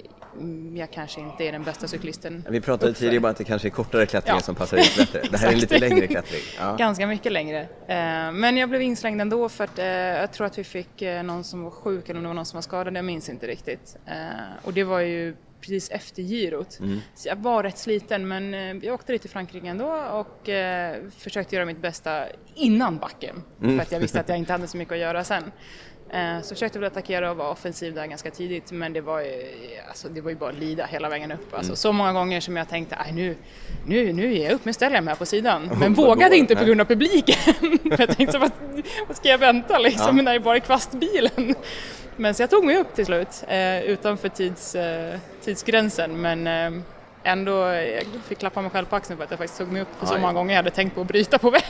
jag kanske inte är den bästa cyklisten. Vi pratade uppför. tidigare om att det kanske är kortare klättringar Ja. som passar in bättre. Det här är en lite längre klättring. Ja. Ganska mycket längre. Eh, Men jag blev inslängd ändå för att eh, jag tror att vi fick eh, någon som var sjuk eller om det var någon som var skadad, jag minns inte riktigt. Och det var ju precis efter girot. Så jag var rätt sliten men jag åkte dit till Frankrike ändå och eh, försökte göra mitt bästa innan backen. För att jag visste att jag inte hade så mycket att göra sen. Eh, Så försökte väl attackera och vara offensiv där ganska tidigt men det var ju, alltså, det var ju bara att lida hela vägen upp. Alltså, Så många gånger som jag tänkte, "Aj, nu, nu, nu ger jag upp, nu ställer jag mig här på sidan. Men Vad vågade inte på Nej. grund av publiken. Jag tänkte, vad, vad ska jag vänta liksom när det bara är kvastbilen? Men så jag tog mig upp till slut eh, utanför tids, eh, tidsgränsen men eh, ändå jag fick klappa mig själv på axeln för att jag faktiskt tog mig upp för så Aj. många gånger jag hade tänkt på att bryta på vägen.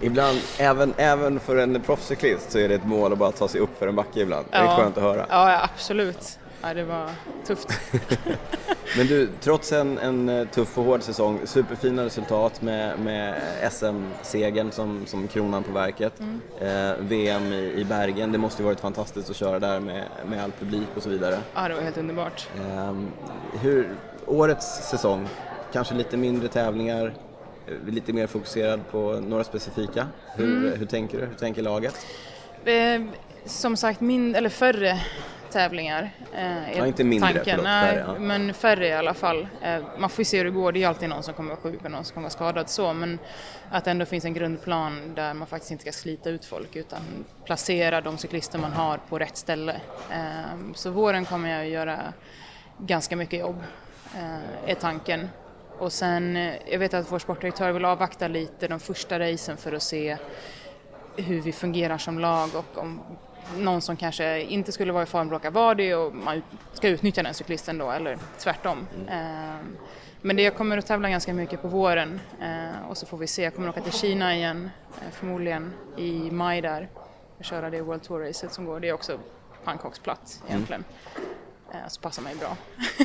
Ibland, även, även för en proffscyklist så är det ett mål att bara ta sig upp för en backe ibland. Det är Ja. skönt att höra. Ja, ja absolut. Ja, det var tufft. Men du, trots en, en eh, tuff och hård säsong, superfina resultat med, med SM-segern som, som kronan på verket. Mm. Eh, VM i, i Bergen, det måste ju varit fantastiskt att köra där med, med all publik och så vidare. Ja, det var helt underbart. Eh, hur, årets säsong, kanske lite mindre tävlingar, eh, lite mer fokuserad på några specifika. Hur, Mm. hur tänker du? Hur tänker laget? Eh, som sagt, min, eller färre tävlingar. Eh, Ja, inte mindre, tanken. förlåt, färre, ja. men färre i alla fall. Eh, man får ju se hur det går, det är alltid någon som kommer vara sjuk och någon som kommer vara skadad så, men att det ändå finns en grundplan där man faktiskt inte ska slita ut folk utan placera de cyklister man har på rätt ställe. Eh, så våren kommer jag att göra ganska mycket jobb, är tanken. Och sen, eh, jag vet att vår sportdirektör vill avvakta lite de första racen för att se hur vi fungerar som lag och om någon som kanske inte skulle vara i form råkar vara det och man ska utnyttja den cyklisten då eller tvärtom. Ehm, Men det jag kommer att tävla ganska mycket på våren eh, och så får vi se. Jag kommer att åka till Kina igen eh, förmodligen i maj där och köra det World Tour-racet som går. Det är också pannkaksplatt egentligen. Eh, Så passar mig bra.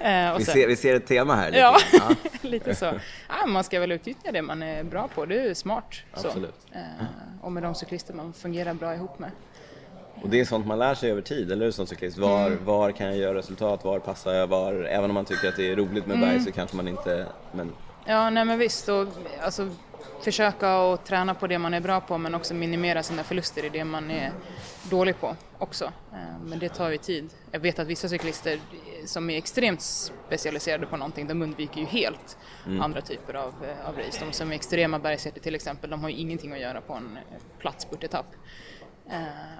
Eh, Vi sen- ser, vi ser ett tema här. Lite. Ja, Ja. lite så. Ja, man ska väl utnyttja det man är bra på, det är smart. Så. Absolut. Eh, och med de cyklister man fungerar bra ihop med. Och det är sånt man lär sig över tid, eller hur som cyklist? Var, Mm. var kan jag göra resultat? Var passar jag? Var, även om man tycker att det är roligt med Mm. berg så kanske man inte... Men Ja, nej men visst. Och, alltså, försöka och träna på det man är bra på men också minimera sina förluster i det man är dålig på också. Eh, Men det tar ju tid. Jag vet att vissa cyklister som är extremt specialiserade på någonting, de undviker ju helt andra typer av, eh, av race. De som är extrema bergshjärtor till exempel, de har ju ingenting att göra på en eh, platt spurtetapp. Eh,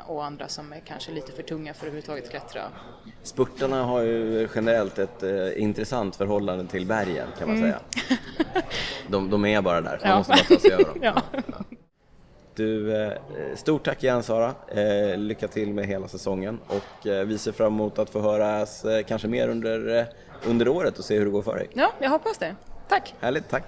Och andra som är kanske lite för tunga för att överhuvudtaget klättra. spurtarna har ju generellt ett eh, intressant förhållande till bergen kan man säga. De, de är bara där, man Mm. Ja. måste bara ta sig över dem. Ja. Du, eh, stort tack igen Sara. Eh, lycka till med hela säsongen och eh, vi ser fram emot att få höras eh, kanske mer under, eh, under året och se hur det går för dig. ja, jag hoppas det. Tack! Härligt, tack!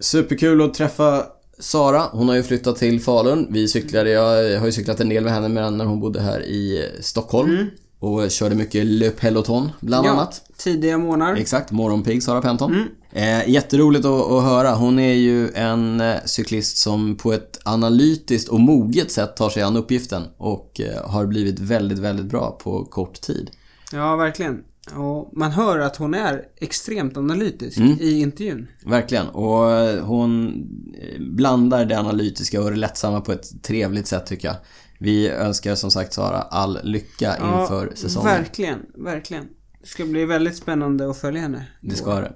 Superkul att träffa Sara. Hon har ju flyttat till Falun. Vi cyklade, jag har ju cyklat en del med henne medan när hon bodde här i Stockholm. Och körde mycket Le Peloton bland annat. tidiga månader. Exakt, morgonpigg Sara Penton. Eh, jätteroligt att, att höra. Hon är ju en eh, cyklist som på ett analytiskt och moget sätt tar sig an uppgiften och eh, har blivit väldigt, väldigt bra på kort tid. Ja, verkligen. Och man hör att hon är extremt analytisk Mm. i intervjun. Verkligen. Och eh, hon eh, blandar det analytiska och det lättsamma på ett trevligt sätt tycker jag. Vi önskar som sagt Sara all lycka inför säsongen. Verkligen, verkligen. Det ska bli väldigt spännande att följa henne. Det ska det.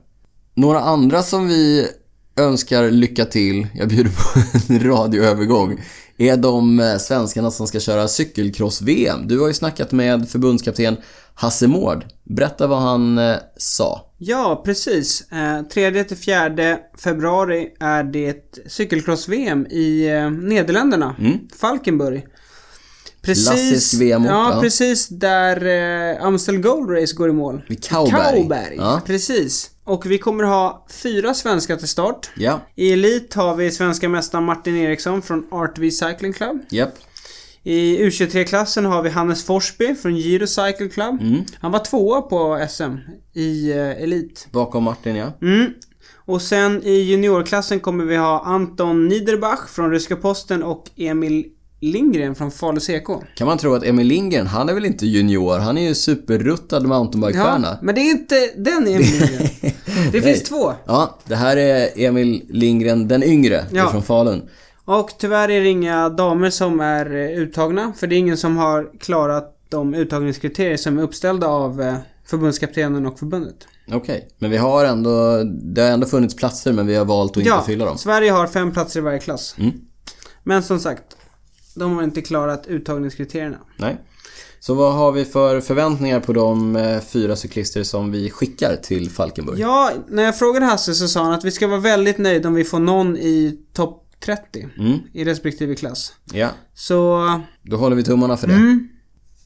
Några andra som vi önskar lycka till, jag bjuder på en radioövergång, är de eh, svenskarna som ska köra cykelcross-VM. Du har ju snackat med förbundskapten Hasse Mård. Berätta vad han eh, sa. Ja, precis. Eh, 3 till 4 februari är det cykelcross-VM i eh, Nederländerna. Falkenburg. Klassisk VM-ort, Ja, ja. precis där eh, Amstel Gold Race går i mål. Vid Kauberg. Kauberg, Ja. precis. Och vi kommer ha fyra svenskar till start. Ja, I Elit har vi svenska mästaren Martin Eriksson från RTV Cycling Club. japp. I U23-klassen har vi Hannes Forsby från Giro Cycle Club. Mm. Han var tvåa på SM i eh, Elit. Bakom Martin ja. Mm. Och sen i juniorklassen kommer vi ha Anton Niederbach från Ryska Posten och Emil Lindgren från Falu CK. Kan man tro att Emil Lindgren, han är väl inte junior? Han är ju superruttad mountainbikestjärna. Ja, men det är inte den Emil Lindgren. Det finns två. Ja, det här är Emil Lindgren den yngre Ja. från Falun. Och tyvärr är det inga damer som är eh, uttagna. För det är ingen som har klarat de uttagningskriterier som är uppställda av eh, förbundskaptenen och förbundet. Okej, men vi har ändå, det har ändå funnits platser men vi har valt att ja, inte fylla dem. Sverige har fem platser i varje klass. Mm. Men som sagt, de har inte klarat uttagningskriterierna. Nej. Så vad har vi för förväntningar på de eh, fyra cyklister som vi skickar till Falkenburg? Ja, när jag frågade Hasse så sa han att vi ska vara väldigt nöjda om vi får någon i topp 30 Mm, i respektive klass. ja, Så, då håller vi tummarna för det. mm,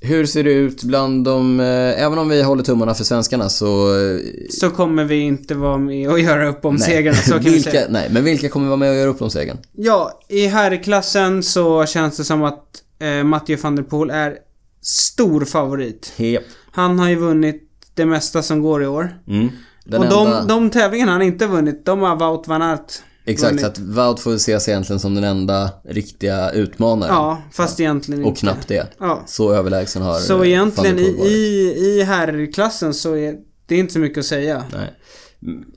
Hur ser det ut bland de, eh, även om vi håller tummarna för svenskarna så... eh, så kommer vi inte vara med och göra upp om nej. segrarna, så kan vi vilka, säga. Nej, men vilka kommer vara med och göra upp om segern? Ja, i herrklassen så känns det som att eh, Mathieu van der Poel är stor favorit. Yep. Han har ju vunnit det mesta som går i år. Mm. Den och enda... de, de tävlingarna han inte vunnit, de har Wout van Aert Exakt, vunnit. så att Wout får ses egentligen som den enda riktiga utmanaren. Ja, fast egentligen Och inte. knappt det. Ja. Så överlägsen har Så egentligen i, i, i herrklassen så är det inte så mycket att säga. Nej.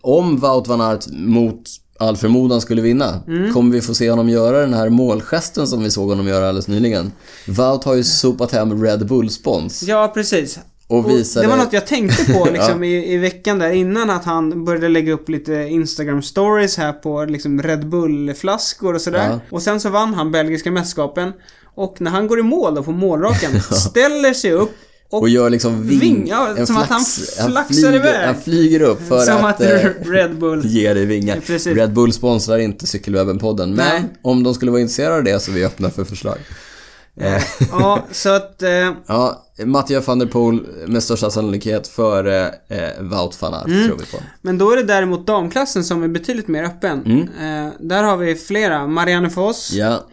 Om Wout van Aert mot all förmodan skulle vinna, Mm. kommer vi få se honom göra den här målgesten som vi såg honom göra alldeles nyligen? Wout har ju sopat hem Red Bull-spons. Ja, precis. Och visade... Det var något jag tänkte på liksom i, i veckan där innan att han började lägga upp lite Instagram stories här på liksom Red Bull-flaskor och sådär. Ja. Och sen så vann han belgiska mästerskapen. Och när han går i mål då på målraken, ställer sig upp och, Och gör liksom ving... Ving, ja, en som att han flaxar flyger, iväg. Han flyger upp för som att, att, eh, Red Bull... ge dig vingar. Precis. Red Bull sponsrar inte Cykelwebben-podden, men Nej. om de skulle vara intresserade av det så är vi öppna för förslag. Eh, Ja, så att... Eh, Ja, Mattias van der Poel med största sannolikhet före eh, Wout van Aert Mm. tror vi på. Men då är det däremot damklassen som är betydligt mer öppen. Eh, där har vi flera. Marianne Foss, Mm. Ja,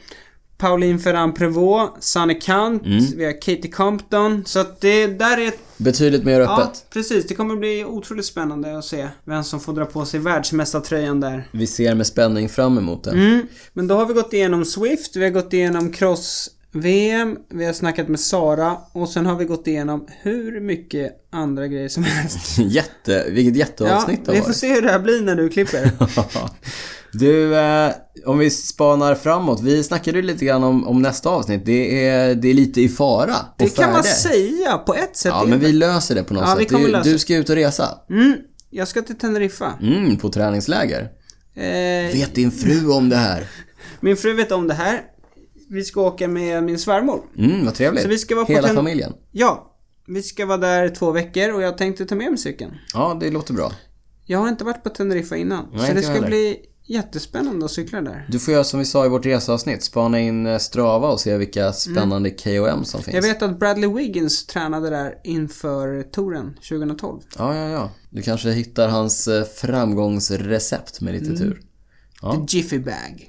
Pauline Ferrand-Prévot, Sanne Kant, Mm. vi har Katie Compton. Så att det där är... betydligt mer Ja, öppet. precis. Det kommer bli otroligt spännande att se vem som får dra på sig världsmästartröjan där. Vi ser med spänning fram emot det. Mm. Men då har vi gått igenom Swift, vi har gått igenom Cross-VM, vi har snackat med Sara och sen har vi gått igenom hur mycket andra grejer som helst. Jätte, vilket Ja, jätteavsnitt det vi har får varit. se hur det här blir när du klipper. Du, eh, om vi spanar framåt. Vi snackade ju lite grann om, om nästa avsnitt. Det är, det är lite i fara Det kan man säga på ett sätt. Ja, men det. vi löser det på något Ja, vi sätt. kommer Du, lösa du ska ut och resa. Mm, jag ska till Teneriffa. Mm, på träningsläger. Eh, Vet din fru om det här? Min fru vet om det här. Vi ska åka med min svärmor. Mm, vad trevligt. Så vi ska vara Hela familjen. Ja, vi ska vara där två veckor och jag tänkte ta med mig cykeln. Ja, det låter bra. Jag har inte varit på Teneriffa innan. Nej, så det ska heller. bli jättespännande att cykla där. Du får göra som vi sa i vårt reseavsnitt. Spana in eh, Strava och se vilka spännande KOM som finns. Mm. Jag vet att Bradley Wiggins tränade där inför touren 2012. Ja, ja, ja. Du kanske hittar hans eh, framgångsrecept med lite Mm. tur. Ja. The Jiffy Bag.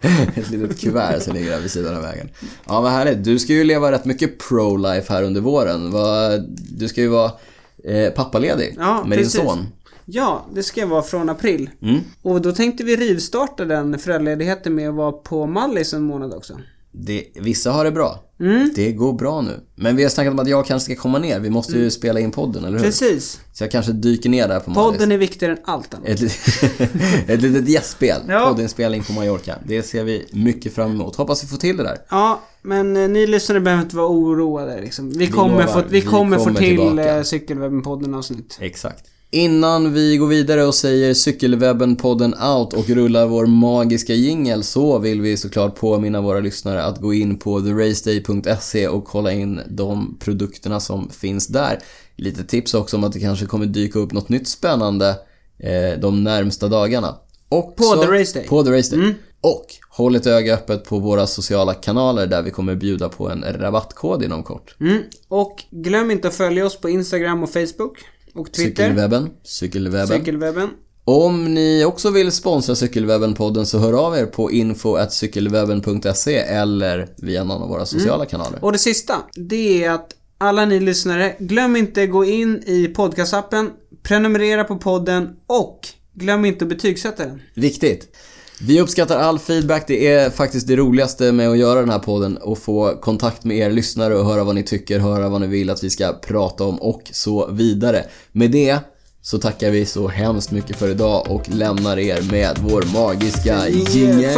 Ett litet kuvert som ligger där vid sidan av vägen. Ja, vad härligt. Du ska ju leva rätt mycket pro-life här under våren. Du ska ju vara eh, pappaledig Ja, med precis. din son. Ja, det ska vara från april. Mm. Och då tänkte vi rivstarta den föräldraledigheten med att vara på Mallis en månad också. Det, vissa har det bra. Mm. Det går bra nu. Men vi har snackat om att jag kanske ska komma ner. Vi måste ju Mm. spela in podden, eller hur? Precis. Så jag kanske dyker ner där på Mallis. Podden är viktigare än allt annat. Ett, lit- ett litet gästspel. Ja. Poddinspelning på Mallorca. Det ser vi mycket fram emot. Hoppas vi får till det där. Ja, men eh, ni lyssnare behöver inte vara oroade liksom. Vi kommer, lovar, få, vi vi kommer få till eh, Cykelwebben-podden avsnitt. Exakt. Innan vi går vidare och säger Cykelwebben-podden out och rullar vår magiska jingel så vill vi såklart påminna våra lyssnare att gå in på theraceday.se och kolla in de produkterna som finns där. Lite tips också om att det kanske kommer dyka upp något nytt spännande eh, de närmsta dagarna. Och På The Race Day. På The Race Day. Mm. Och håll ett öga öppet på våra sociala kanaler där vi kommer bjuda på en rabattkod inom kort. Mm. Och glöm inte att följa oss på Instagram och Facebook. Och Twitter. Cykelwebben. Cykelwebben. Cykelwebben. Om ni också vill sponsra Cykelwebben-podden så hör av er på info.cykelwebben.se eller via någon av våra sociala kanaler. Och det sista, det är att alla ni lyssnare, glöm inte gå in i podcastappen, prenumerera på podden och glöm inte att betygsätta den. Viktigt! Vi uppskattar all feedback, det är faktiskt det roligaste med att göra den här podden och få kontakt med er lyssnare och höra vad ni tycker, höra vad ni vill att vi ska prata om och så vidare. Med det så tackar vi så hemskt mycket för idag och lämnar er med vår magiska jingel.